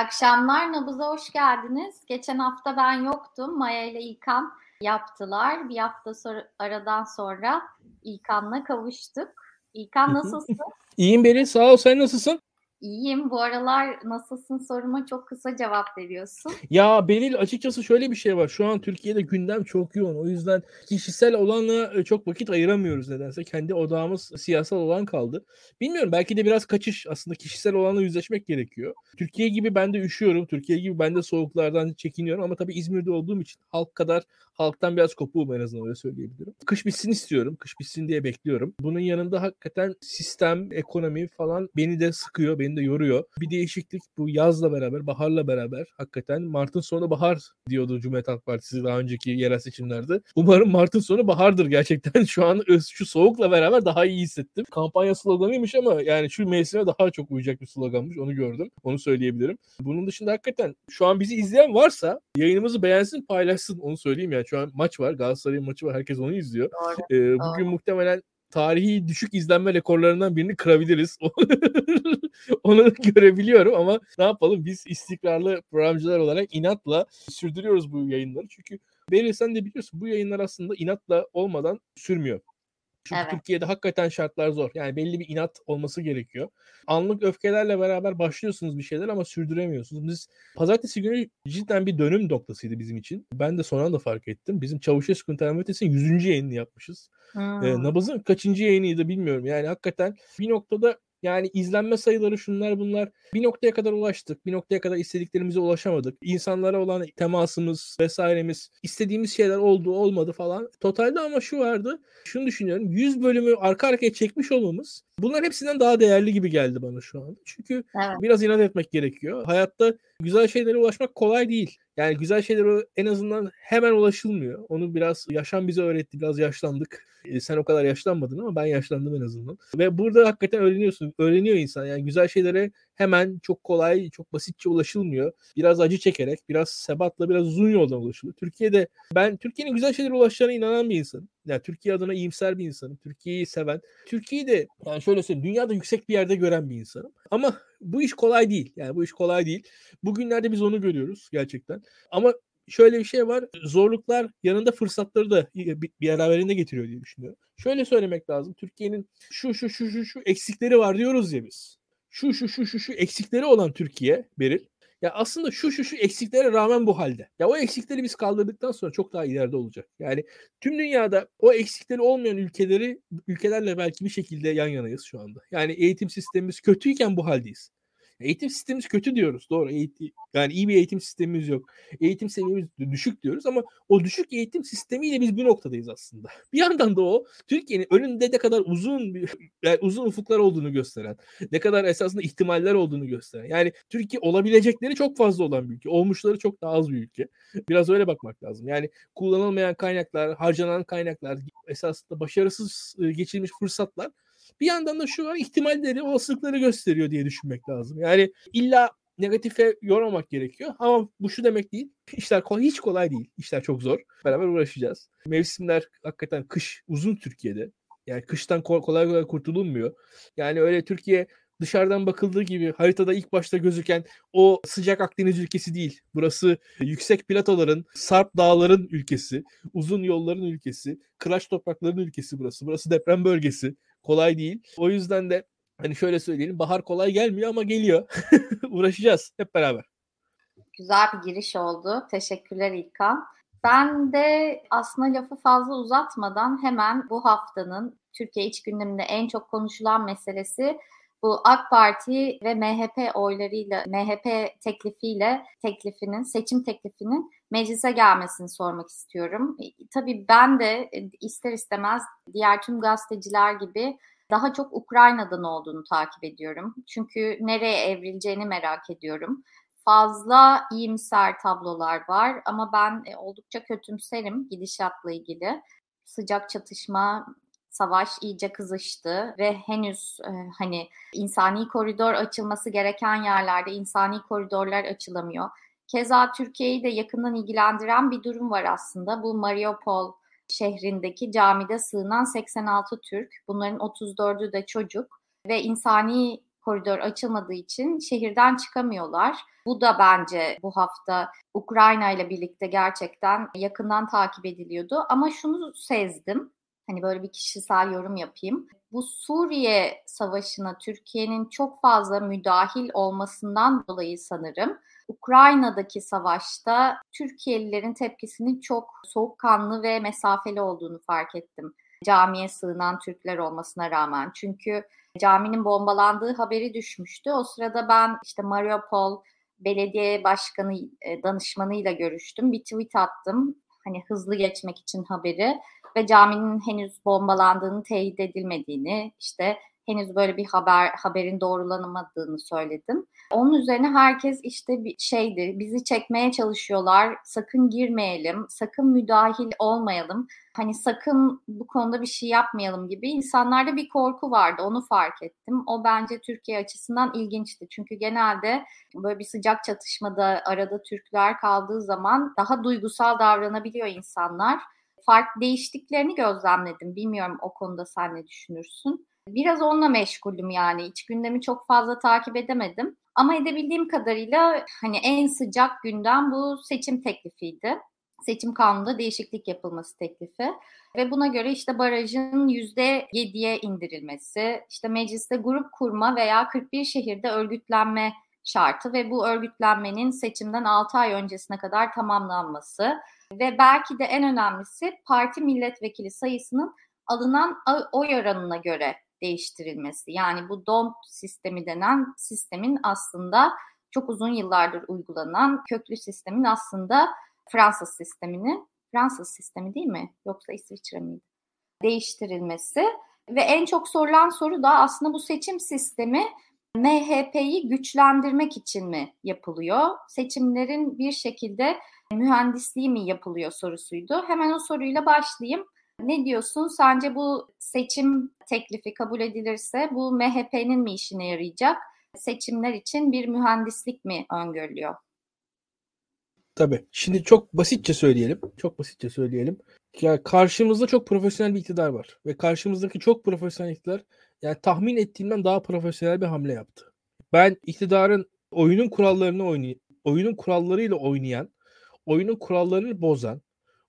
akşamlar. Nabız'a hoş geldiniz. Geçen hafta ben yoktum. Maya ile İlkan yaptılar. Bir hafta sonra, aradan sonra İlkan'la kavuştuk. İlkan nasılsın? İyiyim Beril. Sağ ol. Sen nasılsın? İyiyim. Bu aralar nasılsın soruma çok kısa cevap veriyorsun. Ya Beril açıkçası şöyle bir şey var. Şu an Türkiye'de gündem çok yoğun. O yüzden kişisel olanla e, çok vakit ayıramıyoruz nedense. Kendi odağımız siyasal olan kaldı. Bilmiyorum belki de biraz kaçış. Aslında kişisel olanla yüzleşmek gerekiyor. Türkiye gibi ben de üşüyorum. Türkiye gibi ben de soğuklardan çekiniyorum. Ama tabii İzmir'de olduğum için halk kadar halktan biraz kopuğum en azından öyle söyleyebilirim. Kış bitsin istiyorum. Kış bitsin diye bekliyorum. Bunun yanında hakikaten sistem, ekonomi falan beni de sıkıyor. Beni beni de yoruyor. Bir değişiklik bu yazla beraber, baharla beraber hakikaten Mart'ın sonu bahar diyordu Cumhuriyet Halk Partisi daha önceki yerel seçimlerde. Umarım Mart'ın sonu bahardır gerçekten. Şu an şu soğukla beraber daha iyi hissettim. Kampanya sloganıymış ama yani şu mevsime daha çok uyacak bir sloganmış. Onu gördüm. Onu söyleyebilirim. Bunun dışında hakikaten şu an bizi izleyen varsa yayınımızı beğensin, paylaşsın. Onu söyleyeyim yani. Şu an maç var. Galatasaray'ın maçı var. Herkes onu izliyor. Doğru, ee, bugün doğru. muhtemelen tarihi düşük izlenme rekorlarından birini kırabiliriz. Onu görebiliyorum ama ne yapalım biz istikrarlı programcılar olarak inatla sürdürüyoruz bu yayınları. Çünkü Beril sen de biliyorsun bu yayınlar aslında inatla olmadan sürmüyor. Çünkü evet. Türkiye'de hakikaten şartlar zor. Yani belli bir inat olması gerekiyor. Anlık öfkelerle beraber başlıyorsunuz bir şeyler ama sürdüremiyorsunuz. Biz pazartesi günü cidden bir dönüm noktasıydı bizim için. Ben de sonra da fark ettim. Bizim Çavuşesku'nun termometresinin 100. yayını yapmışız. Hmm. Ee, Nabız'ın kaçıncı yayınıydı bilmiyorum. Yani hakikaten bir noktada yani izlenme sayıları şunlar bunlar bir noktaya kadar ulaştık. Bir noktaya kadar istediklerimize ulaşamadık. İnsanlara olan temasımız vesairemiz istediğimiz şeyler oldu olmadı falan. Totalde ama şu vardı. Şunu düşünüyorum. 100 bölümü arka arkaya çekmiş olmamız bunlar hepsinden daha değerli gibi geldi bana şu an. Çünkü evet. biraz inat etmek gerekiyor. Hayatta güzel şeylere ulaşmak kolay değil. Yani güzel şeylere en azından hemen ulaşılmıyor. Onu biraz yaşam bize öğretti. Biraz yaşlandık. E, sen o kadar yaşlanmadın ama ben yaşlandım en azından. Ve burada hakikaten öğreniyorsun. Öğreniyor insan. Yani güzel şeylere hemen çok kolay, çok basitçe ulaşılmıyor. Biraz acı çekerek, biraz sebatla, biraz uzun yoldan ulaşılıyor. Türkiye'de ben Türkiye'nin güzel şeylere ulaşacağına inanan bir insanım. Yani Türkiye adına iyimser bir insanım. Türkiye'yi seven. Türkiye'yi de yani şöyle söyleyeyim dünyada yüksek bir yerde gören bir insanım. Ama bu iş kolay değil. Yani bu iş kolay değil. Bugünlerde biz onu görüyoruz gerçekten. Ama şöyle bir şey var. Zorluklar yanında fırsatları da bir, beraberinde getiriyor diye düşünüyorum. Şöyle söylemek lazım. Türkiye'nin şu şu şu şu şu eksikleri var diyoruz ya biz. Şu şu şu şu şu eksikleri olan Türkiye Beril. Ya aslında şu şu şu eksiklere rağmen bu halde. Ya o eksikleri biz kaldırdıktan sonra çok daha ileride olacak. Yani tüm dünyada o eksikleri olmayan ülkeleri ülkelerle belki bir şekilde yan yanayız şu anda. Yani eğitim sistemimiz kötüyken bu haldeyiz. Eğitim sistemimiz kötü diyoruz. Doğru. Eğitim, yani iyi bir eğitim sistemimiz yok. Eğitim seviyemiz düşük diyoruz ama o düşük eğitim sistemiyle biz bir noktadayız aslında. Bir yandan da o Türkiye'nin önünde ne kadar uzun bir, yani uzun ufuklar olduğunu gösteren, ne kadar esasında ihtimaller olduğunu gösteren. Yani Türkiye olabilecekleri çok fazla olan bir ülke. Olmuşları çok daha az bir ülke. Biraz öyle bakmak lazım. Yani kullanılmayan kaynaklar, harcanan kaynaklar, esasında başarısız geçirilmiş fırsatlar bir yandan da şu var ihtimalleri, olasılıkları gösteriyor diye düşünmek lazım. Yani illa negatife yormamak gerekiyor. Ama bu şu demek değil. İşler kolay, hiç kolay değil. İşler çok zor. Beraber uğraşacağız. Mevsimler hakikaten kış uzun Türkiye'de. Yani kıştan kolay kolay kurtulunmuyor. Yani öyle Türkiye dışarıdan bakıldığı gibi haritada ilk başta gözüken o sıcak Akdeniz ülkesi değil. Burası yüksek platoların, sarp dağların ülkesi, uzun yolların ülkesi, kıraç toprakların ülkesi burası. Burası deprem bölgesi kolay değil. O yüzden de hani şöyle söyleyelim bahar kolay gelmiyor ama geliyor. Uğraşacağız hep beraber. Güzel bir giriş oldu. Teşekkürler İlkan. Ben de aslında lafı fazla uzatmadan hemen bu haftanın Türkiye iç gündeminde en çok konuşulan meselesi bu AK Parti ve MHP oylarıyla, MHP teklifiyle teklifinin, seçim teklifinin meclise gelmesini sormak istiyorum. E, tabii ben de e, ister istemez diğer tüm gazeteciler gibi daha çok Ukrayna'dan olduğunu takip ediyorum. Çünkü nereye evrileceğini merak ediyorum. Fazla iyimser tablolar var ama ben e, oldukça kötümserim gidişatla ilgili. Sıcak çatışma, savaş iyice kızıştı ve henüz hani insani koridor açılması gereken yerlerde insani koridorlar açılamıyor. Keza Türkiye'yi de yakından ilgilendiren bir durum var aslında. Bu Mariupol şehrindeki camide sığınan 86 Türk. Bunların 34'ü de çocuk ve insani koridor açılmadığı için şehirden çıkamıyorlar. Bu da bence bu hafta Ukrayna ile birlikte gerçekten yakından takip ediliyordu. Ama şunu sezdim. Hani böyle bir kişisel yorum yapayım. Bu Suriye savaşına Türkiye'nin çok fazla müdahil olmasından dolayı sanırım Ukrayna'daki savaşta Türkiye'lilerin tepkisinin çok soğukkanlı ve mesafeli olduğunu fark ettim. Camiye sığınan Türkler olmasına rağmen. Çünkü caminin bombalandığı haberi düşmüştü. O sırada ben işte Mariupol belediye başkanı e, danışmanıyla görüştüm. Bir tweet attım. Hani hızlı geçmek için haberi ve caminin henüz bombalandığını teyit edilmediğini, işte henüz böyle bir haber haberin doğrulanamadığını söyledim. Onun üzerine herkes işte bir şeydi, bizi çekmeye çalışıyorlar, sakın girmeyelim, sakın müdahil olmayalım, hani sakın bu konuda bir şey yapmayalım gibi insanlarda bir korku vardı, onu fark ettim. O bence Türkiye açısından ilginçti. Çünkü genelde böyle bir sıcak çatışmada arada Türkler kaldığı zaman daha duygusal davranabiliyor insanlar. Fark değiştiklerini gözlemledim. Bilmiyorum o konuda sen ne düşünürsün? Biraz onunla meşgulüm yani. İç gündemi çok fazla takip edemedim. Ama edebildiğim kadarıyla hani en sıcak gündem bu seçim teklifiydi. Seçim kanununda değişiklik yapılması teklifi ve buna göre işte barajın %7'ye indirilmesi, işte mecliste grup kurma veya 41 şehirde örgütlenme şartı ve bu örgütlenmenin seçimden 6 ay öncesine kadar tamamlanması ve belki de en önemlisi parti milletvekili sayısının alınan oy oranına göre değiştirilmesi. Yani bu DONT sistemi denen sistemin aslında çok uzun yıllardır uygulanan köklü sistemin aslında Fransız sistemini, Fransız sistemi değil mi? Yoksa İsviçre miydi? Değiştirilmesi ve en çok sorulan soru da aslında bu seçim sistemi MHP'yi güçlendirmek için mi yapılıyor? Seçimlerin bir şekilde mühendisliği mi yapılıyor sorusuydu. Hemen o soruyla başlayayım. Ne diyorsun? Sence bu seçim teklifi kabul edilirse bu MHP'nin mi işine yarayacak? Seçimler için bir mühendislik mi öngörülüyor? Tabii. Şimdi çok basitçe söyleyelim. Çok basitçe söyleyelim. Ya karşımızda çok profesyonel bir iktidar var ve karşımızdaki çok profesyonel iktidar yani tahmin ettiğimden daha profesyonel bir hamle yaptı. Ben iktidarın oyunun kurallarını oynay oyunun kurallarıyla oynayan, oyunun kurallarını bozan,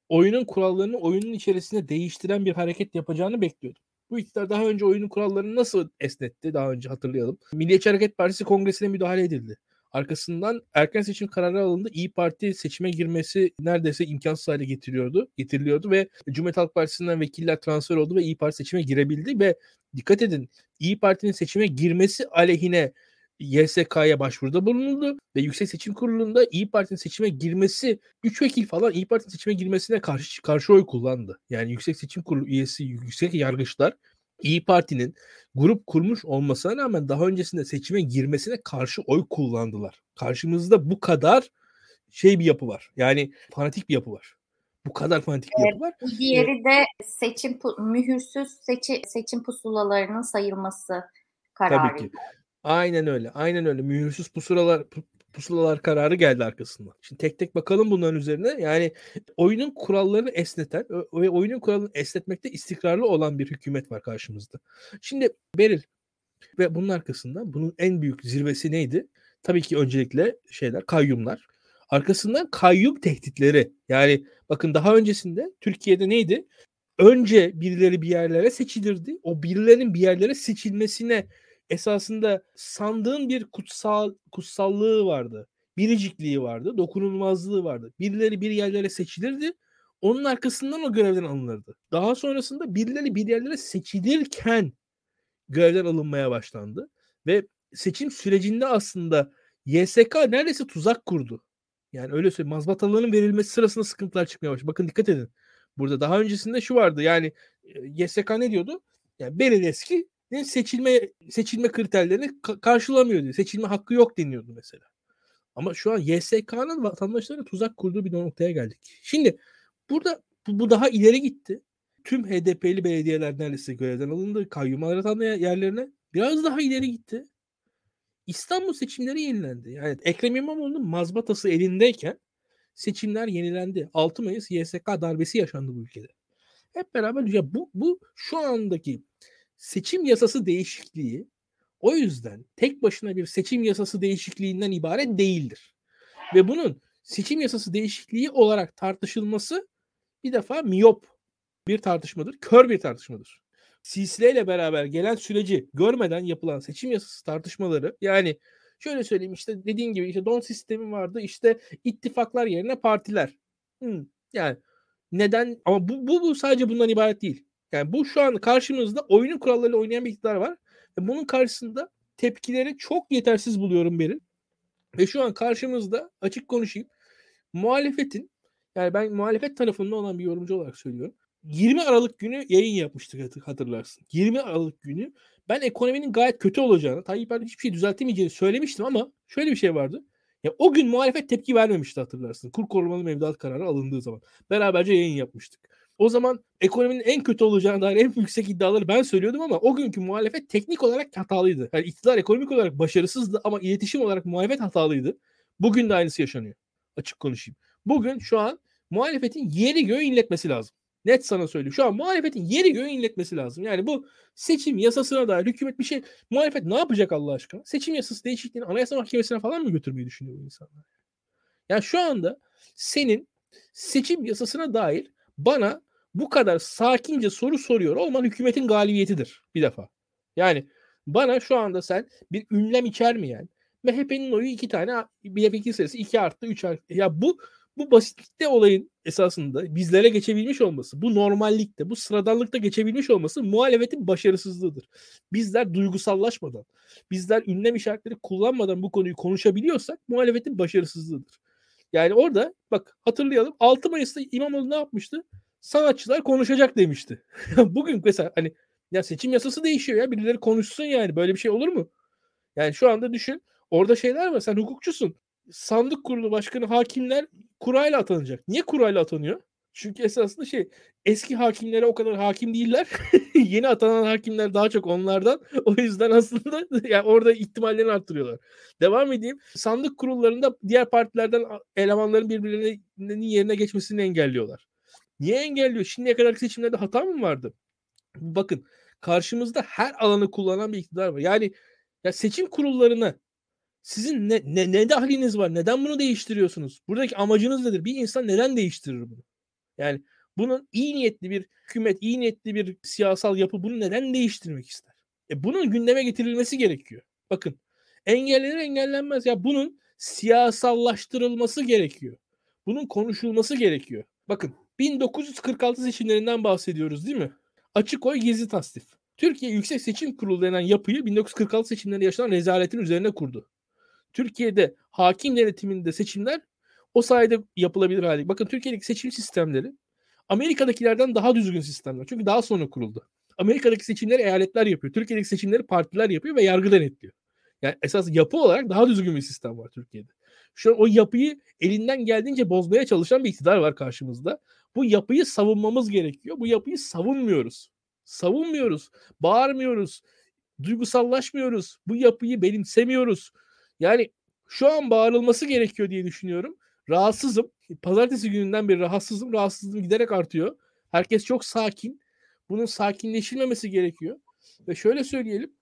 oyunun kurallarını oyunun içerisinde değiştiren bir hareket yapacağını bekliyordum. Bu iktidar daha önce oyunun kurallarını nasıl esnetti daha önce hatırlayalım. Milliyetçi Hareket Partisi kongresine müdahale edildi. Arkasından erken seçim kararı alındı. İyi Parti seçime girmesi neredeyse imkansız hale getiriyordu, getiriliyordu ve Cumhuriyet Halk Partisi'nden vekiller transfer oldu ve İyi Parti seçime girebildi ve dikkat edin İyi Parti'nin seçime girmesi aleyhine YSK'ya başvuruda bulunuldu ve Yüksek Seçim Kurulu'nda İyi Parti'nin seçime girmesi 3 vekil falan İyi Parti'nin seçime girmesine karşı karşı oy kullandı. Yani Yüksek Seçim Kurulu üyesi yüksek yargıçlar İyi Parti'nin grup kurmuş olmasına rağmen daha öncesinde seçime girmesine karşı oy kullandılar. Karşımızda bu kadar şey bir yapı var. Yani fanatik bir yapı var. Bu kadar fanatik bir yapı var. Diğeri de seçim mühürsüz seçi, seçim pusulalarının sayılması kararı. Tabii ki. Aynen öyle. Aynen öyle. Mühürsüz pusulalar pusulalar kararı geldi arkasından. Şimdi tek tek bakalım bunların üzerine. Yani oyunun kurallarını esneten ve oyunun kuralını esnetmekte istikrarlı olan bir hükümet var karşımızda. Şimdi Beril ve bunun arkasında bunun en büyük zirvesi neydi? Tabii ki öncelikle şeyler kayyumlar. Arkasından kayyum tehditleri. Yani bakın daha öncesinde Türkiye'de neydi? Önce birileri bir yerlere seçilirdi. O birilerinin bir yerlere seçilmesine esasında sandığın bir kutsal kutsallığı vardı. Biricikliği vardı, dokunulmazlığı vardı. Birileri bir yerlere seçilirdi. Onun arkasından o görevden alınırdı. Daha sonrasında birileri bir yerlere seçilirken görevden alınmaya başlandı. Ve seçim sürecinde aslında YSK neredeyse tuzak kurdu. Yani öyle söyleyeyim. Mazbataların verilmesi sırasında sıkıntılar çıkmaya başladı. Bakın dikkat edin. Burada daha öncesinde şu vardı. Yani YSK ne diyordu? Yani Beredeski seçilme seçilme kriterlerini karşılamıyor diyor. Seçilme hakkı yok deniyordu mesela. Ama şu an YSK'nın vatandaşlara tuzak kurduğu bir noktaya geldik. Şimdi burada bu, bu daha ileri gitti. Tüm HDP'li belediyeler neredeyse görevden alındı. Kayyumlar atandı yerlerine. Biraz daha ileri gitti. İstanbul seçimleri yenilendi. Yani Ekrem İmamoğlu'nun mazbatası elindeyken seçimler yenilendi. 6 Mayıs YSK darbesi yaşandı bu ülkede. Hep beraber ya bu bu şu andaki seçim yasası değişikliği O yüzden tek başına bir seçim yasası değişikliğinden ibaret değildir. Ve bunun seçim yasası değişikliği olarak tartışılması bir defa miyop bir tartışmadır, kör bir tartışmadır. Sisle ile beraber gelen süreci görmeden yapılan seçim yasası tartışmaları yani şöyle söyleyeyim işte dediğin gibi işte don sistemi vardı işte ittifaklar yerine partiler. Hmm, yani neden ama bu, bu, bu sadece bundan ibaret değil. Yani bu şu an karşımızda oyunun kurallarıyla oynayan bir iktidar var. Ve bunun karşısında tepkileri çok yetersiz buluyorum benim. Ve şu an karşımızda açık konuşayım. Muhalefetin yani ben muhalefet tarafında olan bir yorumcu olarak söylüyorum. 20 Aralık günü yayın yapmıştık hatırlarsın. 20 Aralık günü ben ekonominin gayet kötü olacağını, Tayyip Erdoğan hiçbir şey düzeltemeyeceğini söylemiştim ama şöyle bir şey vardı. Ya o gün muhalefet tepki vermemişti hatırlarsın. Kur korumalı mevduat kararı alındığı zaman. Beraberce yayın yapmıştık. O zaman ekonominin en kötü olacağına dair en yüksek iddiaları ben söylüyordum ama o günkü muhalefet teknik olarak hatalıydı. Yani iktidar ekonomik olarak başarısızdı ama iletişim olarak muhalefet hatalıydı. Bugün de aynısı yaşanıyor. Açık konuşayım. Bugün şu an muhalefetin yeri göğü inletmesi lazım. Net sana söyleyeyim. Şu an muhalefetin yeri göğü inletmesi lazım. Yani bu seçim yasasına dair hükümet bir şey muhalefet ne yapacak Allah aşkına? Seçim yasası değişikliğini anayasa mahkemesine falan mı götürmeyi düşünüyor bu insanlar? Yani şu anda senin seçim yasasına dair bana bu kadar sakince soru soruyor olman hükümetin galibiyetidir bir defa. Yani bana şu anda sen bir ünlem içermeyen MHP'nin oyu iki tane milletvekili sayısı iki arttı üç arttı. Ya bu bu basitlikte olayın esasında bizlere geçebilmiş olması, bu normallikte, bu sıradanlıkta geçebilmiş olması muhalefetin başarısızlığıdır. Bizler duygusallaşmadan, bizler ünlem işaretleri kullanmadan bu konuyu konuşabiliyorsak muhalefetin başarısızlığıdır. Yani orada bak hatırlayalım 6 Mayıs'ta İmamoğlu ne yapmıştı? Sanatçılar konuşacak demişti. Bugün mesela hani ya seçim yasası değişiyor ya birileri konuşsun yani böyle bir şey olur mu? Yani şu anda düşün orada şeyler var sen hukukçusun sandık kurulu başkanı hakimler kurayla atanacak. Niye kurayla atanıyor? Çünkü esasında şey eski hakimlere o kadar hakim değiller. Yeni atanan hakimler daha çok onlardan. O yüzden aslında yani orada ihtimallerini arttırıyorlar. Devam edeyim. Sandık kurullarında diğer partilerden elemanların birbirlerinin yerine geçmesini engelliyorlar. Niye engelliyor? Şimdiye kadar seçimlerde hata mı vardı? Bakın karşımızda her alanı kullanan bir iktidar var. Yani ya seçim kurullarına sizin ne, ne, ne dahliniz var? Neden bunu değiştiriyorsunuz? Buradaki amacınız nedir? Bir insan neden değiştirir bunu? Yani bunun iyi niyetli bir hükümet, iyi niyetli bir siyasal yapı bunu neden değiştirmek ister? E bunun gündeme getirilmesi gerekiyor. Bakın engellenir engellenmez. Ya bunun siyasallaştırılması gerekiyor. Bunun konuşulması gerekiyor. Bakın 1946 seçimlerinden bahsediyoruz değil mi? Açık oy gizli tasdif. Türkiye Yüksek Seçim Kurulu denen yapıyı 1946 seçimlerinde yaşanan rezaletin üzerine kurdu. Türkiye'de hakim denetiminde seçimler o sayede yapılabilir hale. Bakın Türkiye'deki seçim sistemleri Amerika'dakilerden daha düzgün sistemler. Çünkü daha sonra kuruldu. Amerika'daki seçimleri eyaletler yapıyor. Türkiye'deki seçimleri partiler yapıyor ve yargı denetliyor. Yani esas yapı olarak daha düzgün bir sistem var Türkiye'de. Şu an o yapıyı elinden geldiğince bozmaya çalışan bir iktidar var karşımızda. Bu yapıyı savunmamız gerekiyor. Bu yapıyı savunmuyoruz. Savunmuyoruz. Bağırmıyoruz. Duygusallaşmıyoruz. Bu yapıyı benimsemiyoruz. Yani şu an bağırılması gerekiyor diye düşünüyorum. Rahatsızım. Pazartesi gününden beri rahatsızım. Rahatsızlığım giderek artıyor. Herkes çok sakin. Bunun sakinleşilmemesi gerekiyor. Ve şöyle söyleyelim.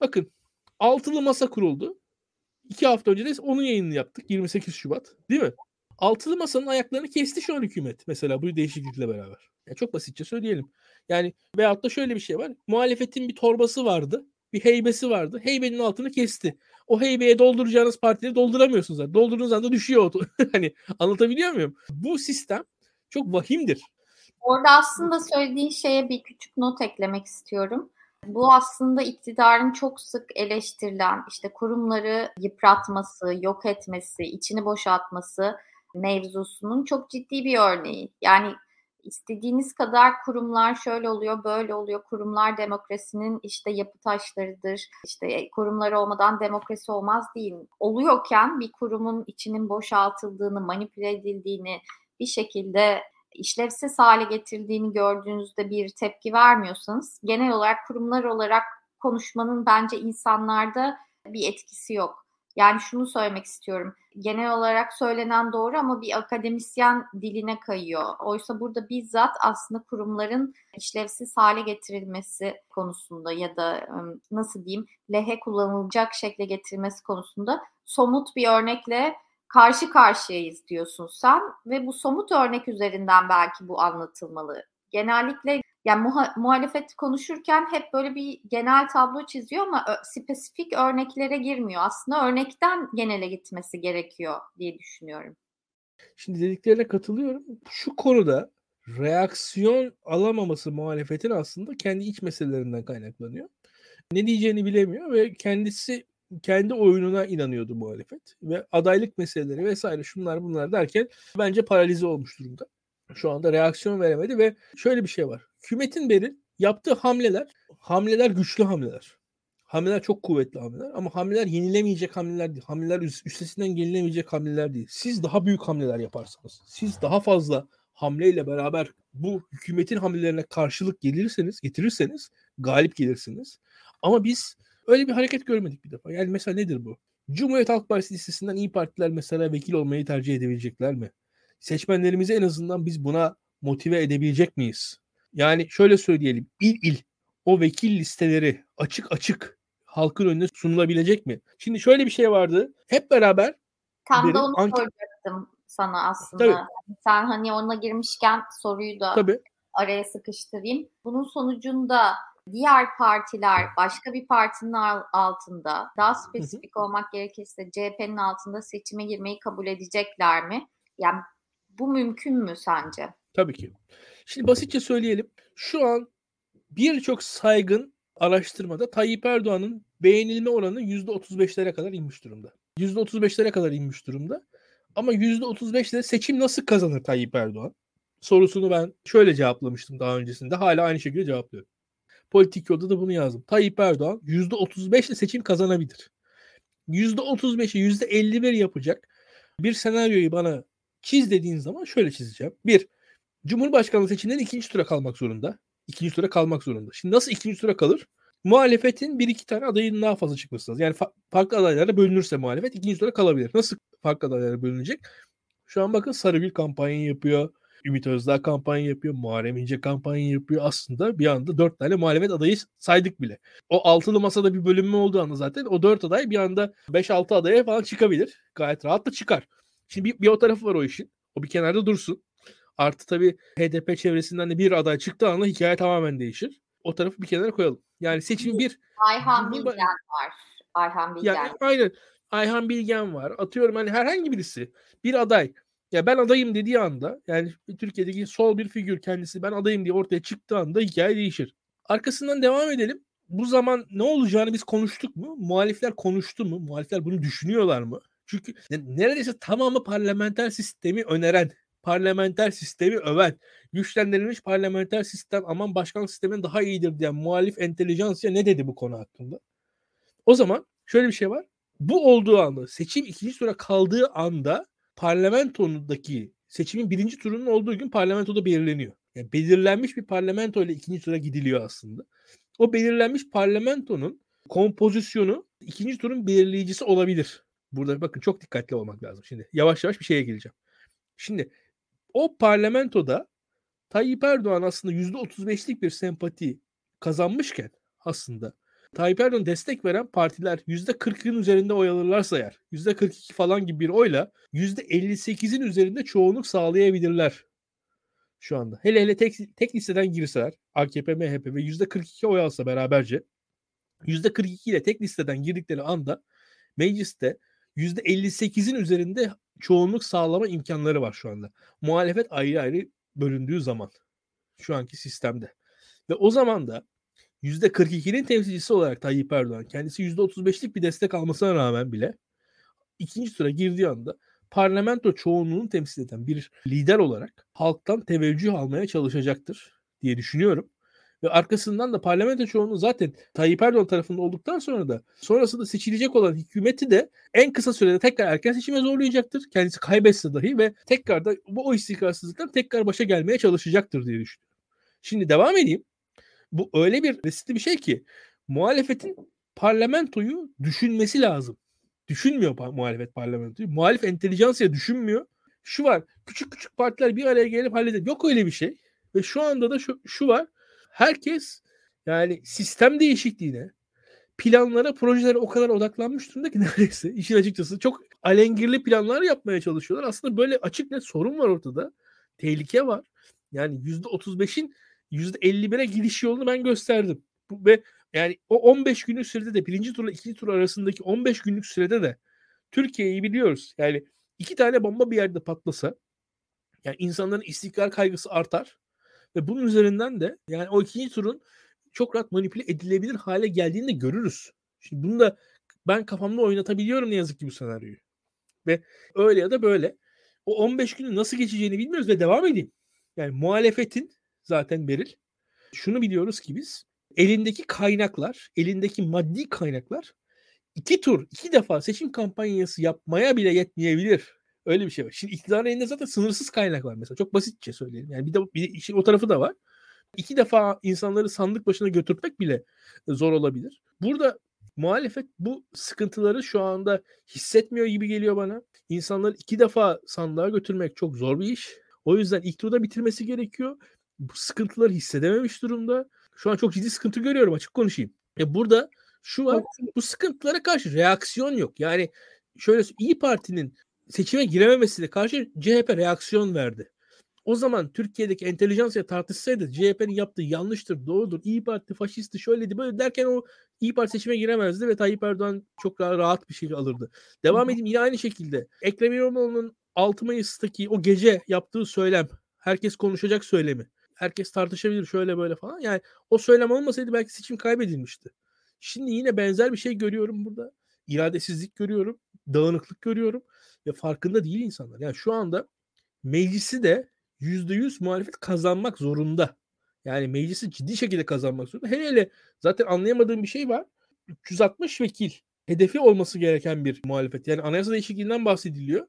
Bakın altılı masa kuruldu. İki hafta önce de onun yayınını yaptık. 28 Şubat. Değil mi? Altılı masanın ayaklarını kesti şu an hükümet. Mesela bu değişiklikle beraber. Yani çok basitçe söyleyelim. Yani veyahut da şöyle bir şey var. Muhalefetin bir torbası vardı. Bir heybesi vardı. Heybenin altını kesti o heybeye dolduracağınız partileri dolduramıyorsunuz zaten. Doldurduğunuz anda düşüyor. hani anlatabiliyor muyum? Bu sistem çok vahimdir. Orada aslında söylediğin şeye bir küçük not eklemek istiyorum. Bu aslında iktidarın çok sık eleştirilen işte kurumları yıpratması, yok etmesi, içini boşaltması mevzusunun çok ciddi bir örneği. Yani istediğiniz kadar kurumlar şöyle oluyor, böyle oluyor. Kurumlar demokrasinin işte yapı taşlarıdır. İşte kurumlar olmadan demokrasi olmaz değil. Oluyorken bir kurumun içinin boşaltıldığını, manipüle edildiğini bir şekilde işlevsiz hale getirdiğini gördüğünüzde bir tepki vermiyorsanız genel olarak kurumlar olarak konuşmanın bence insanlarda bir etkisi yok. Yani şunu söylemek istiyorum. Genel olarak söylenen doğru ama bir akademisyen diline kayıyor. Oysa burada bizzat aslında kurumların işlevsiz hale getirilmesi konusunda ya da nasıl diyeyim lehe kullanılacak şekle getirilmesi konusunda somut bir örnekle karşı karşıyayız diyorsun sen ve bu somut örnek üzerinden belki bu anlatılmalı. Genellikle yani muha- muhalefet konuşurken hep böyle bir genel tablo çiziyor ama ö- spesifik örneklere girmiyor. Aslında örnekten genele gitmesi gerekiyor diye düşünüyorum. Şimdi dediklerine katılıyorum. Şu konuda reaksiyon alamaması muhalefetin aslında kendi iç meselelerinden kaynaklanıyor. Ne diyeceğini bilemiyor ve kendisi kendi oyununa inanıyordu muhalefet ve adaylık meseleleri vesaire şunlar bunlar derken bence paralize olmuş durumda. Şu anda reaksiyon veremedi ve şöyle bir şey var. Hükümetin beri yaptığı hamleler, hamleler güçlü hamleler. Hamleler çok kuvvetli hamleler ama hamleler yenilemeyecek hamleler değil. Hamleler üstesinden gelinemeyecek hamleler değil. Siz daha büyük hamleler yaparsanız, siz daha fazla hamleyle beraber bu hükümetin hamlelerine karşılık gelirseniz, getirirseniz galip gelirsiniz. Ama biz öyle bir hareket görmedik bir defa. Yani mesela nedir bu? Cumhuriyet Halk Partisi listesinden iyi partiler mesela vekil olmayı tercih edebilecekler mi? Seçmenlerimizi en azından biz buna motive edebilecek miyiz? Yani şöyle söyleyelim. il il o vekil listeleri açık açık halkın önüne sunulabilecek mi? Şimdi şöyle bir şey vardı. Hep beraber Tam da onu anket... soracaktım sana aslında. Tabii. Sen hani ona girmişken soruyu da Tabii. araya sıkıştırayım. Bunun sonucunda diğer partiler başka bir partinin altında daha spesifik olmak gerekirse CHP'nin altında seçime girmeyi kabul edecekler mi? Yani bu mümkün mü sence? Tabii ki. Şimdi basitçe söyleyelim. Şu an birçok saygın araştırmada Tayyip Erdoğan'ın beğenilme oranı %35'lere kadar inmiş durumda. %35'lere kadar inmiş durumda. Ama %35'le seçim nasıl kazanır Tayyip Erdoğan? Sorusunu ben şöyle cevaplamıştım daha öncesinde. Hala aynı şekilde cevaplıyorum. Politik yolda da bunu yazdım. Tayyip Erdoğan %35 ile seçim kazanabilir. %35'i %51 yapacak bir senaryoyu bana çiz dediğin zaman şöyle çizeceğim. Bir, Cumhurbaşkanlığı seçimleri ikinci tura kalmak zorunda. İkinci tura kalmak zorunda. Şimdi nasıl ikinci tura kalır? Muhalefetin bir iki tane adayın daha fazla çıkması lazım. Yani fa- farklı adaylara bölünürse muhalefet ikinci tura kalabilir. Nasıl farklı adaylara bölünecek? Şu an bakın Sarıgül kampanya yapıyor. Ümit Özdağ kampanya yapıyor. Muharrem İnce kampanya yapıyor. Aslında bir anda dört tane muhalefet adayı saydık bile. O altılı masada bir bölünme olduğu anda zaten o dört aday bir anda beş altı adaya falan çıkabilir. Gayet rahat da çıkar. Şimdi bir, bir o tarafı var o işin. O bir kenarda dursun. Artı tabii HDP çevresinden de bir aday çıktığı anda hikaye tamamen değişir. O tarafı bir kenara koyalım. Yani seçim bir. Ayhan Bilgen var. Ayhan Bilgen. Yani, aynen. Ayhan Bilgen var. Atıyorum hani herhangi birisi bir aday. Ya ben adayım dediği anda yani Türkiye'deki sol bir figür kendisi ben adayım diye ortaya çıktığı anda hikaye değişir. Arkasından devam edelim. Bu zaman ne olacağını biz konuştuk mu? Muhalifler konuştu mu? Muhalifler bunu düşünüyorlar mı? Çünkü neredeyse tamamı parlamenter sistemi öneren, parlamenter sistemi öven, güçlendirilmiş parlamenter sistem aman başkan sistemin daha iyidir diyen muhalif entelijansiya ne dedi bu konu hakkında? O zaman şöyle bir şey var. Bu olduğu anda seçim ikinci tura kaldığı anda parlamentodaki seçimin birinci turunun olduğu gün parlamentoda belirleniyor. Yani belirlenmiş bir parlamento ile ikinci tura gidiliyor aslında. O belirlenmiş parlamentonun kompozisyonu ikinci turun belirleyicisi olabilir. Burada bakın çok dikkatli olmak lazım. Şimdi yavaş yavaş bir şeye geleceğim. Şimdi o parlamentoda Tayyip Erdoğan aslında %35'lik bir sempati kazanmışken aslında Tayyip Erdoğan destek veren partiler %40'ın üzerinde oy alırlarsa eğer %42 falan gibi bir oyla %58'in üzerinde çoğunluk sağlayabilirler şu anda. Hele hele tek, tek listeden girseler AKP, MHP ve %42 oy alsa beraberce %42 ile tek listeden girdikleri anda mecliste %58'in üzerinde çoğunluk sağlama imkanları var şu anda. Muhalefet ayrı ayrı bölündüğü zaman şu anki sistemde. Ve o zaman da %42'nin temsilcisi olarak Tayyip Erdoğan kendisi %35'lik bir destek almasına rağmen bile ikinci tura girdiği anda parlamento çoğunluğunu temsil eden bir lider olarak halktan teveccüh almaya çalışacaktır diye düşünüyorum. Ve arkasından da parlamento çoğunluğu zaten Tayyip Erdoğan tarafında olduktan sonra da sonrasında seçilecek olan hükümeti de en kısa sürede tekrar erken seçime zorlayacaktır. Kendisi kaybetse dahi ve tekrar da bu o istikrarsızlıktan tekrar başa gelmeye çalışacaktır diye düşünüyorum. Şimdi devam edeyim. Bu öyle bir riskli bir şey ki muhalefetin parlamentoyu düşünmesi lazım. düşünmüyor muhalefet parlamentoyu. Muhalif entelijansiya düşünmüyor. Şu var. Küçük küçük partiler bir araya gelip halleder. Yok öyle bir şey. Ve şu anda da şu, şu var. Herkes yani sistem değişikliğine, planlara, projelere o kadar odaklanmış durumda ki neredeyse işin açıkçası çok alengirli planlar yapmaya çalışıyorlar. Aslında böyle açık net sorun var ortada. Tehlike var. Yani %35'in %51'e gidiş yolunu ben gösterdim. Ve yani o 15 günlük sürede de birinci turla ikinci tur arasındaki 15 günlük sürede de Türkiye'yi biliyoruz. Yani iki tane bomba bir yerde patlasa yani insanların istikrar kaygısı artar ve bunun üzerinden de yani o ikinci turun çok rahat manipüle edilebilir hale geldiğini de görürüz. Şimdi bunu da ben kafamda oynatabiliyorum ne yazık ki bu senaryoyu. Ve öyle ya da böyle. O 15 günü nasıl geçeceğini bilmiyoruz ve devam edeyim. Yani muhalefetin zaten Beril şunu biliyoruz ki biz elindeki kaynaklar, elindeki maddi kaynaklar iki tur, iki defa seçim kampanyası yapmaya bile yetmeyebilir. Öyle bir şey var. Şimdi iktidarın elinde zaten sınırsız kaynak var mesela. Çok basitçe söyleyelim. Yani bir de bir işin o tarafı da var. İki defa insanları sandık başına götürmek bile zor olabilir. Burada muhalefet bu sıkıntıları şu anda hissetmiyor gibi geliyor bana. İnsanları iki defa sandığa götürmek çok zor bir iş. O yüzden ilk turda bitirmesi gerekiyor. Bu sıkıntıları hissedememiş durumda. Şu an çok ciddi sıkıntı görüyorum açık konuşayım. E burada şu var bu sıkıntılara karşı reaksiyon yok. Yani şöyle İyi Parti'nin seçime girememesiyle karşı CHP reaksiyon verdi. O zaman Türkiye'deki entelijansiya tartışsaydı CHP'nin yaptığı yanlıştır, doğrudur, İyi Parti faşisti şöyleydi böyle derken o İyi Parti seçime giremezdi ve Tayyip Erdoğan çok daha rahat bir şey alırdı. Devam edeyim yine aynı şekilde. Ekrem İmamoğlu'nun 6 Mayıs'taki o gece yaptığı söylem, herkes konuşacak söylemi, herkes tartışabilir şöyle böyle falan. Yani o söylem olmasaydı belki seçim kaybedilmişti. Şimdi yine benzer bir şey görüyorum burada. İradesizlik görüyorum, dağınıklık görüyorum ve farkında değil insanlar. Yani şu anda meclisi de %100 muhalefet kazanmak zorunda. Yani meclisi ciddi şekilde kazanmak zorunda. Hele hele zaten anlayamadığım bir şey var. 360 vekil hedefi olması gereken bir muhalefet. Yani anayasa değişikliğinden bahsediliyor.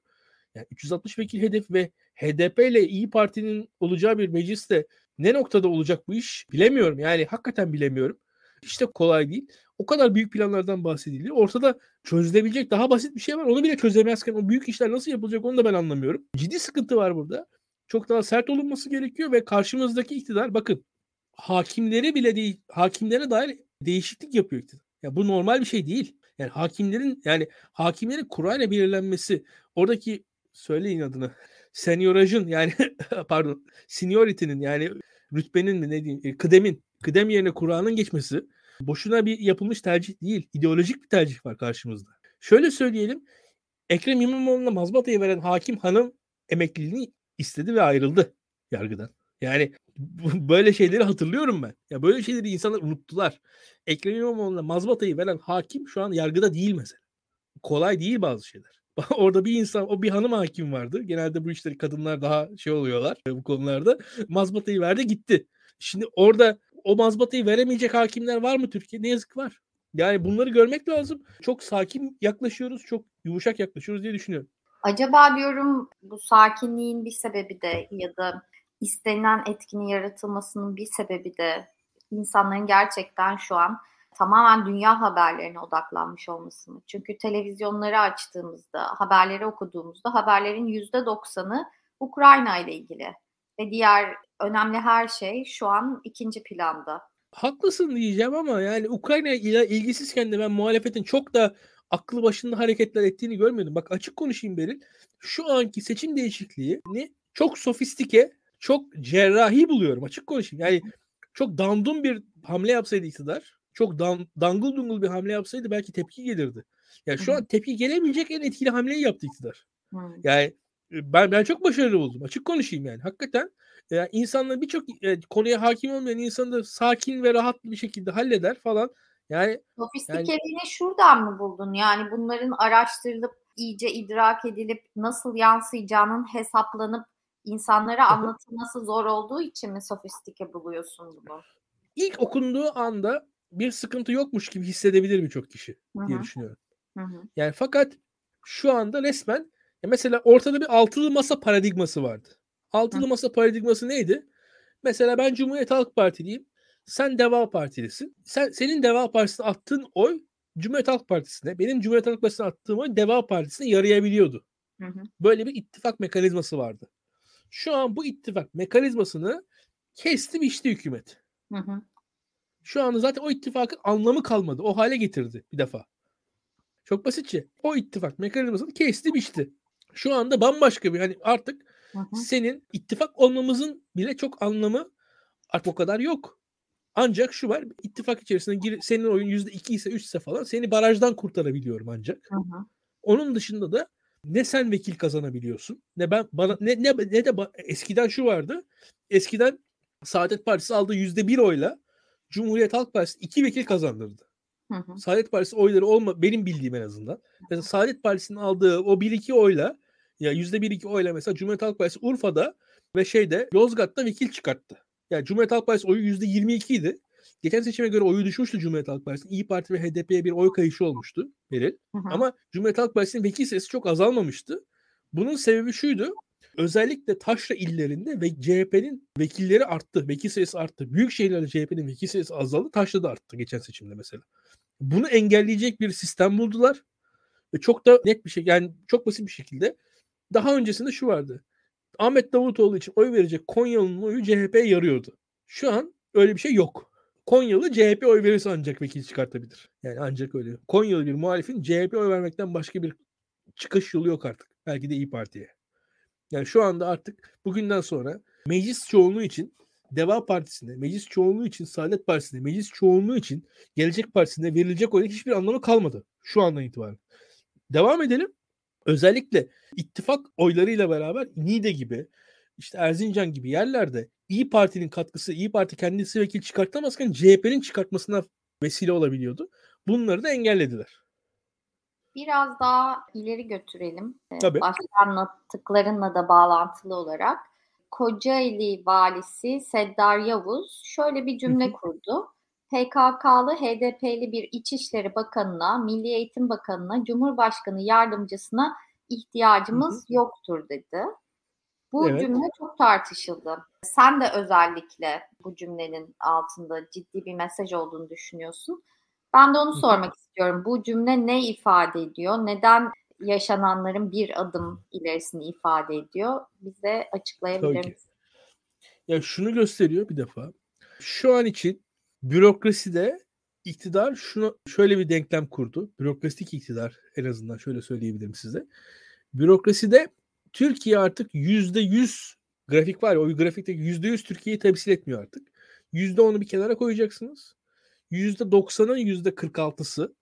Yani 360 vekil hedef ve HDP ile İyi Parti'nin olacağı bir mecliste ne noktada olacak bu iş bilemiyorum. Yani hakikaten bilemiyorum. Hiç de kolay değil. O kadar büyük planlardan bahsediliyor. Ortada çözülebilecek daha basit bir şey var. Onu bile çözemezken o büyük işler nasıl yapılacak onu da ben anlamıyorum. Ciddi sıkıntı var burada. Çok daha sert olunması gerekiyor ve karşımızdaki iktidar bakın hakimleri bile değil, hakimlere dair değişiklik yapıyor iktidar. Ya bu normal bir şey değil. Yani hakimlerin yani hakimlerin kurayla belirlenmesi oradaki söyleyin adını seniorajın yani pardon seniority'nin yani rütbenin mi ne diyeyim e, kıdemin kıdem yerine Kur'an'ın geçmesi boşuna bir yapılmış tercih değil. ideolojik bir tercih var karşımızda. Şöyle söyleyelim. Ekrem İmamoğlu'na mazbatayı veren hakim hanım emekliliğini istedi ve ayrıldı yargıdan. Yani böyle şeyleri hatırlıyorum ben. Ya böyle şeyleri insanlar unuttular. Ekrem İmamoğlu'na mazbatayı veren hakim şu an yargıda değil mesela. Kolay değil bazı şeyler. Orada bir insan, o bir hanım hakim vardı. Genelde bu işleri kadınlar daha şey oluyorlar bu konularda. Mazbatayı verdi gitti. Şimdi orada o mazbatayı veremeyecek hakimler var mı Türkiye? Ne yazık var. Yani bunları görmek lazım. Çok sakin yaklaşıyoruz, çok yumuşak yaklaşıyoruz diye düşünüyorum. Acaba diyorum bu sakinliğin bir sebebi de ya da istenilen etkinin yaratılmasının bir sebebi de insanların gerçekten şu an tamamen dünya haberlerine odaklanmış olması mı? Çünkü televizyonları açtığımızda, haberleri okuduğumuzda haberlerin yüzde doksanı Ukrayna ile ilgili ve diğer önemli her şey şu an ikinci planda. Haklısın diyeceğim ama yani Ukrayna ile ilgisizken de ben muhalefetin çok da aklı başında hareketler ettiğini görmüyordum. Bak açık konuşayım Beril. Şu anki seçim değişikliğini çok sofistike, çok cerrahi buluyorum. Açık konuşayım. Yani çok dandum bir hamle yapsaydı iktidar, çok dan, dangıl dungul bir hamle yapsaydı belki tepki gelirdi. Yani şu an tepki gelemeyecek en etkili hamleyi yaptı iktidar. Yani ben ben çok başarılı buldum. Açık konuşayım yani. Hakikaten yani insanlar birçok e, konuya hakim olmayan insanı da sakin ve rahat bir şekilde halleder falan. Yani sofistikeliğini yani, şuradan mı buldun? Yani bunların araştırılıp iyice idrak edilip nasıl yansıyacağının hesaplanıp insanlara anlatılması zor olduğu için mi sofistike buluyorsun bunu? İlk okunduğu anda bir sıkıntı yokmuş gibi hissedebilir birçok kişi Hı-hı. diye düşünüyorum. Hı-hı. Yani fakat şu anda resmen mesela ortada bir altılı masa paradigması vardı. Altılı Hı. masa paradigması neydi? Mesela ben Cumhuriyet Halk Partiliyim. Sen Deva Partilisin. Sen senin Deva Partisi'ne attığın oy Cumhuriyet Halk Partisi'ne, benim Cumhuriyet Halk Partisi'ne attığım oy Deva Partisi'ne yarayabiliyordu. Hı hı. Böyle bir ittifak mekanizması vardı. Şu an bu ittifak mekanizmasını kesti biçti hükümet. Hı hı. Şu anda zaten o ittifakın anlamı kalmadı. O hale getirdi bir defa. Çok basitçe. O ittifak mekanizmasını kesti biçti. Şu anda bambaşka bir hani artık hı hı. senin ittifak olmamızın bile çok anlamı artık o kadar yok. Ancak şu var ittifak içerisinde gir, senin oyun yüzde iki ise üç ise falan seni barajdan kurtarabiliyorum ancak. Hı hı. Onun dışında da ne sen vekil kazanabiliyorsun ne ben bana ne ne, ne de eskiden şu vardı. Eskiden Saadet Partisi aldığı yüzde bir oyla Cumhuriyet Halk Partisi iki vekil kazandırdı. Hı hı. Saadet Partisi oyları olma benim bildiğim en azından. Mesela Saadet Partisi'nin aldığı o bir iki oyla ya yüzde bir iki oyla mesela Cumhuriyet Halk Partisi Urfa'da ve şeyde Yozgat'ta vekil çıkarttı. Yani Cumhuriyet Halk Partisi oyu yüzde yirmi ikiydi. Geçen seçime göre oyu düşmüştü Cumhuriyet Halk Partisi'nin. İyi Parti ve HDP'ye bir oy kayışı olmuştu Beril. Hı hı. Ama Cumhuriyet Halk Partisi'nin vekil sayısı çok azalmamıştı. Bunun sebebi şuydu. Özellikle taşra illerinde ve CHP'nin vekilleri arttı. Vekil sayısı arttı. Büyük şehirlerde CHP'nin vekil sayısı azaldı. Taşra'da arttı geçen seçimde mesela. Bunu engelleyecek bir sistem buldular. Ve çok da net bir şey yani çok basit bir şekilde daha öncesinde şu vardı. Ahmet Davutoğlu için oy verecek Konyalı'nın oyu CHP'ye yarıyordu. Şu an öyle bir şey yok. Konyalı CHP oy verirse ancak vekil çıkartabilir. Yani ancak öyle. Konyalı bir muhalifin CHP oy vermekten başka bir çıkış yolu yok artık. Belki de İyi Parti'ye. Yani şu anda artık bugünden sonra meclis çoğunluğu için Deva Partisi'ne, meclis çoğunluğu için Saadet Partisi'ne, meclis çoğunluğu için Gelecek Partisi'ne verilecek oyun hiçbir anlamı kalmadı. Şu andan itibaren. Devam edelim. Özellikle ittifak oylarıyla beraber Niğde gibi, işte Erzincan gibi yerlerde İyi Parti'nin katkısı, İyi Parti kendisi vekil çıkartamazken CHP'nin çıkartmasına vesile olabiliyordu. Bunları da engellediler. Biraz daha ileri götürelim. Ee, Tabii. Başta anlattıklarınla da bağlantılı olarak. Kocaeli valisi Seddar Yavuz şöyle bir cümle kurdu. PKK'lı HDP'li bir İçişleri Bakanı'na, Milli Eğitim Bakanı'na, Cumhurbaşkanı Yardımcısına ihtiyacımız hı hı. yoktur dedi. Bu evet. cümle çok tartışıldı. Sen de özellikle bu cümlenin altında ciddi bir mesaj olduğunu düşünüyorsun. Ben de onu sormak istiyorum. Bu cümle ne ifade ediyor? Neden yaşananların bir adım ilerisini ifade ediyor? Bize açıklayabilir misin? Ya şunu gösteriyor bir defa. Şu an için bürokraside iktidar şunu şöyle bir denklem kurdu. Bürokratik iktidar en azından şöyle söyleyebilirim size. Bürokraside Türkiye artık yüzde yüz grafik var ya o grafikteki yüzde yüz Türkiye'yi temsil etmiyor artık. Yüzde onu bir kenara koyacaksınız. Yüzde doksanın yüzde kırk altısı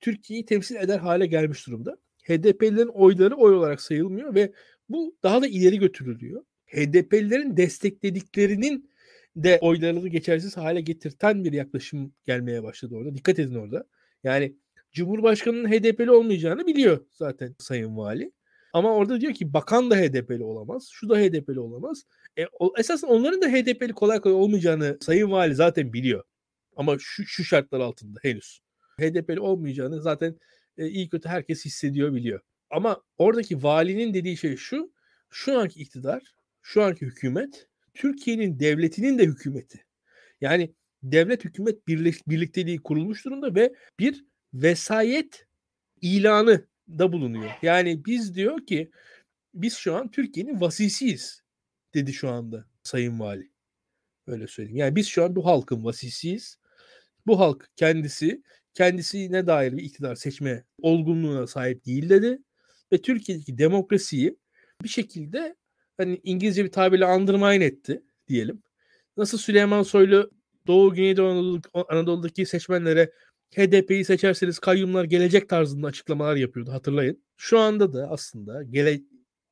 Türkiye'yi temsil eder hale gelmiş durumda. HDP'lilerin oyları oy olarak sayılmıyor ve bu daha da ileri götürülüyor. HDP'lilerin desteklediklerinin de oylarını geçersiz hale getirten bir yaklaşım gelmeye başladı orada. Dikkat edin orada. Yani Cumhurbaşkanı'nın HDP'li olmayacağını biliyor zaten Sayın Vali. Ama orada diyor ki bakan da HDP'li olamaz. Şu da HDP'li olamaz. E, o, esasen onların da HDP'li kolay kolay olmayacağını Sayın Vali zaten biliyor. Ama şu, şu şartlar altında henüz. HDP'li olmayacağını zaten e, iyi kötü herkes hissediyor biliyor. Ama oradaki valinin dediği şey şu. Şu anki iktidar, şu anki hükümet Türkiye'nin devletinin de hükümeti. Yani devlet hükümet birlik, birlikteliği kurulmuş durumda ve bir vesayet ilanı da bulunuyor. Yani biz diyor ki biz şu an Türkiye'nin vasisiyiz dedi şu anda Sayın Vali. Öyle söyleyeyim. Yani biz şu an bu halkın vasisiyiz. Bu halk kendisi kendisine dair bir iktidar seçme olgunluğuna sahip değil dedi. Ve Türkiye'deki demokrasiyi bir şekilde hani İngilizce bir tabirle undermine etti diyelim. Nasıl Süleyman Soylu Doğu Güneydoğu Anadolu, Anadolu'daki seçmenlere HDP'yi seçerseniz kayyumlar gelecek tarzında açıklamalar yapıyordu hatırlayın. Şu anda da aslında gele,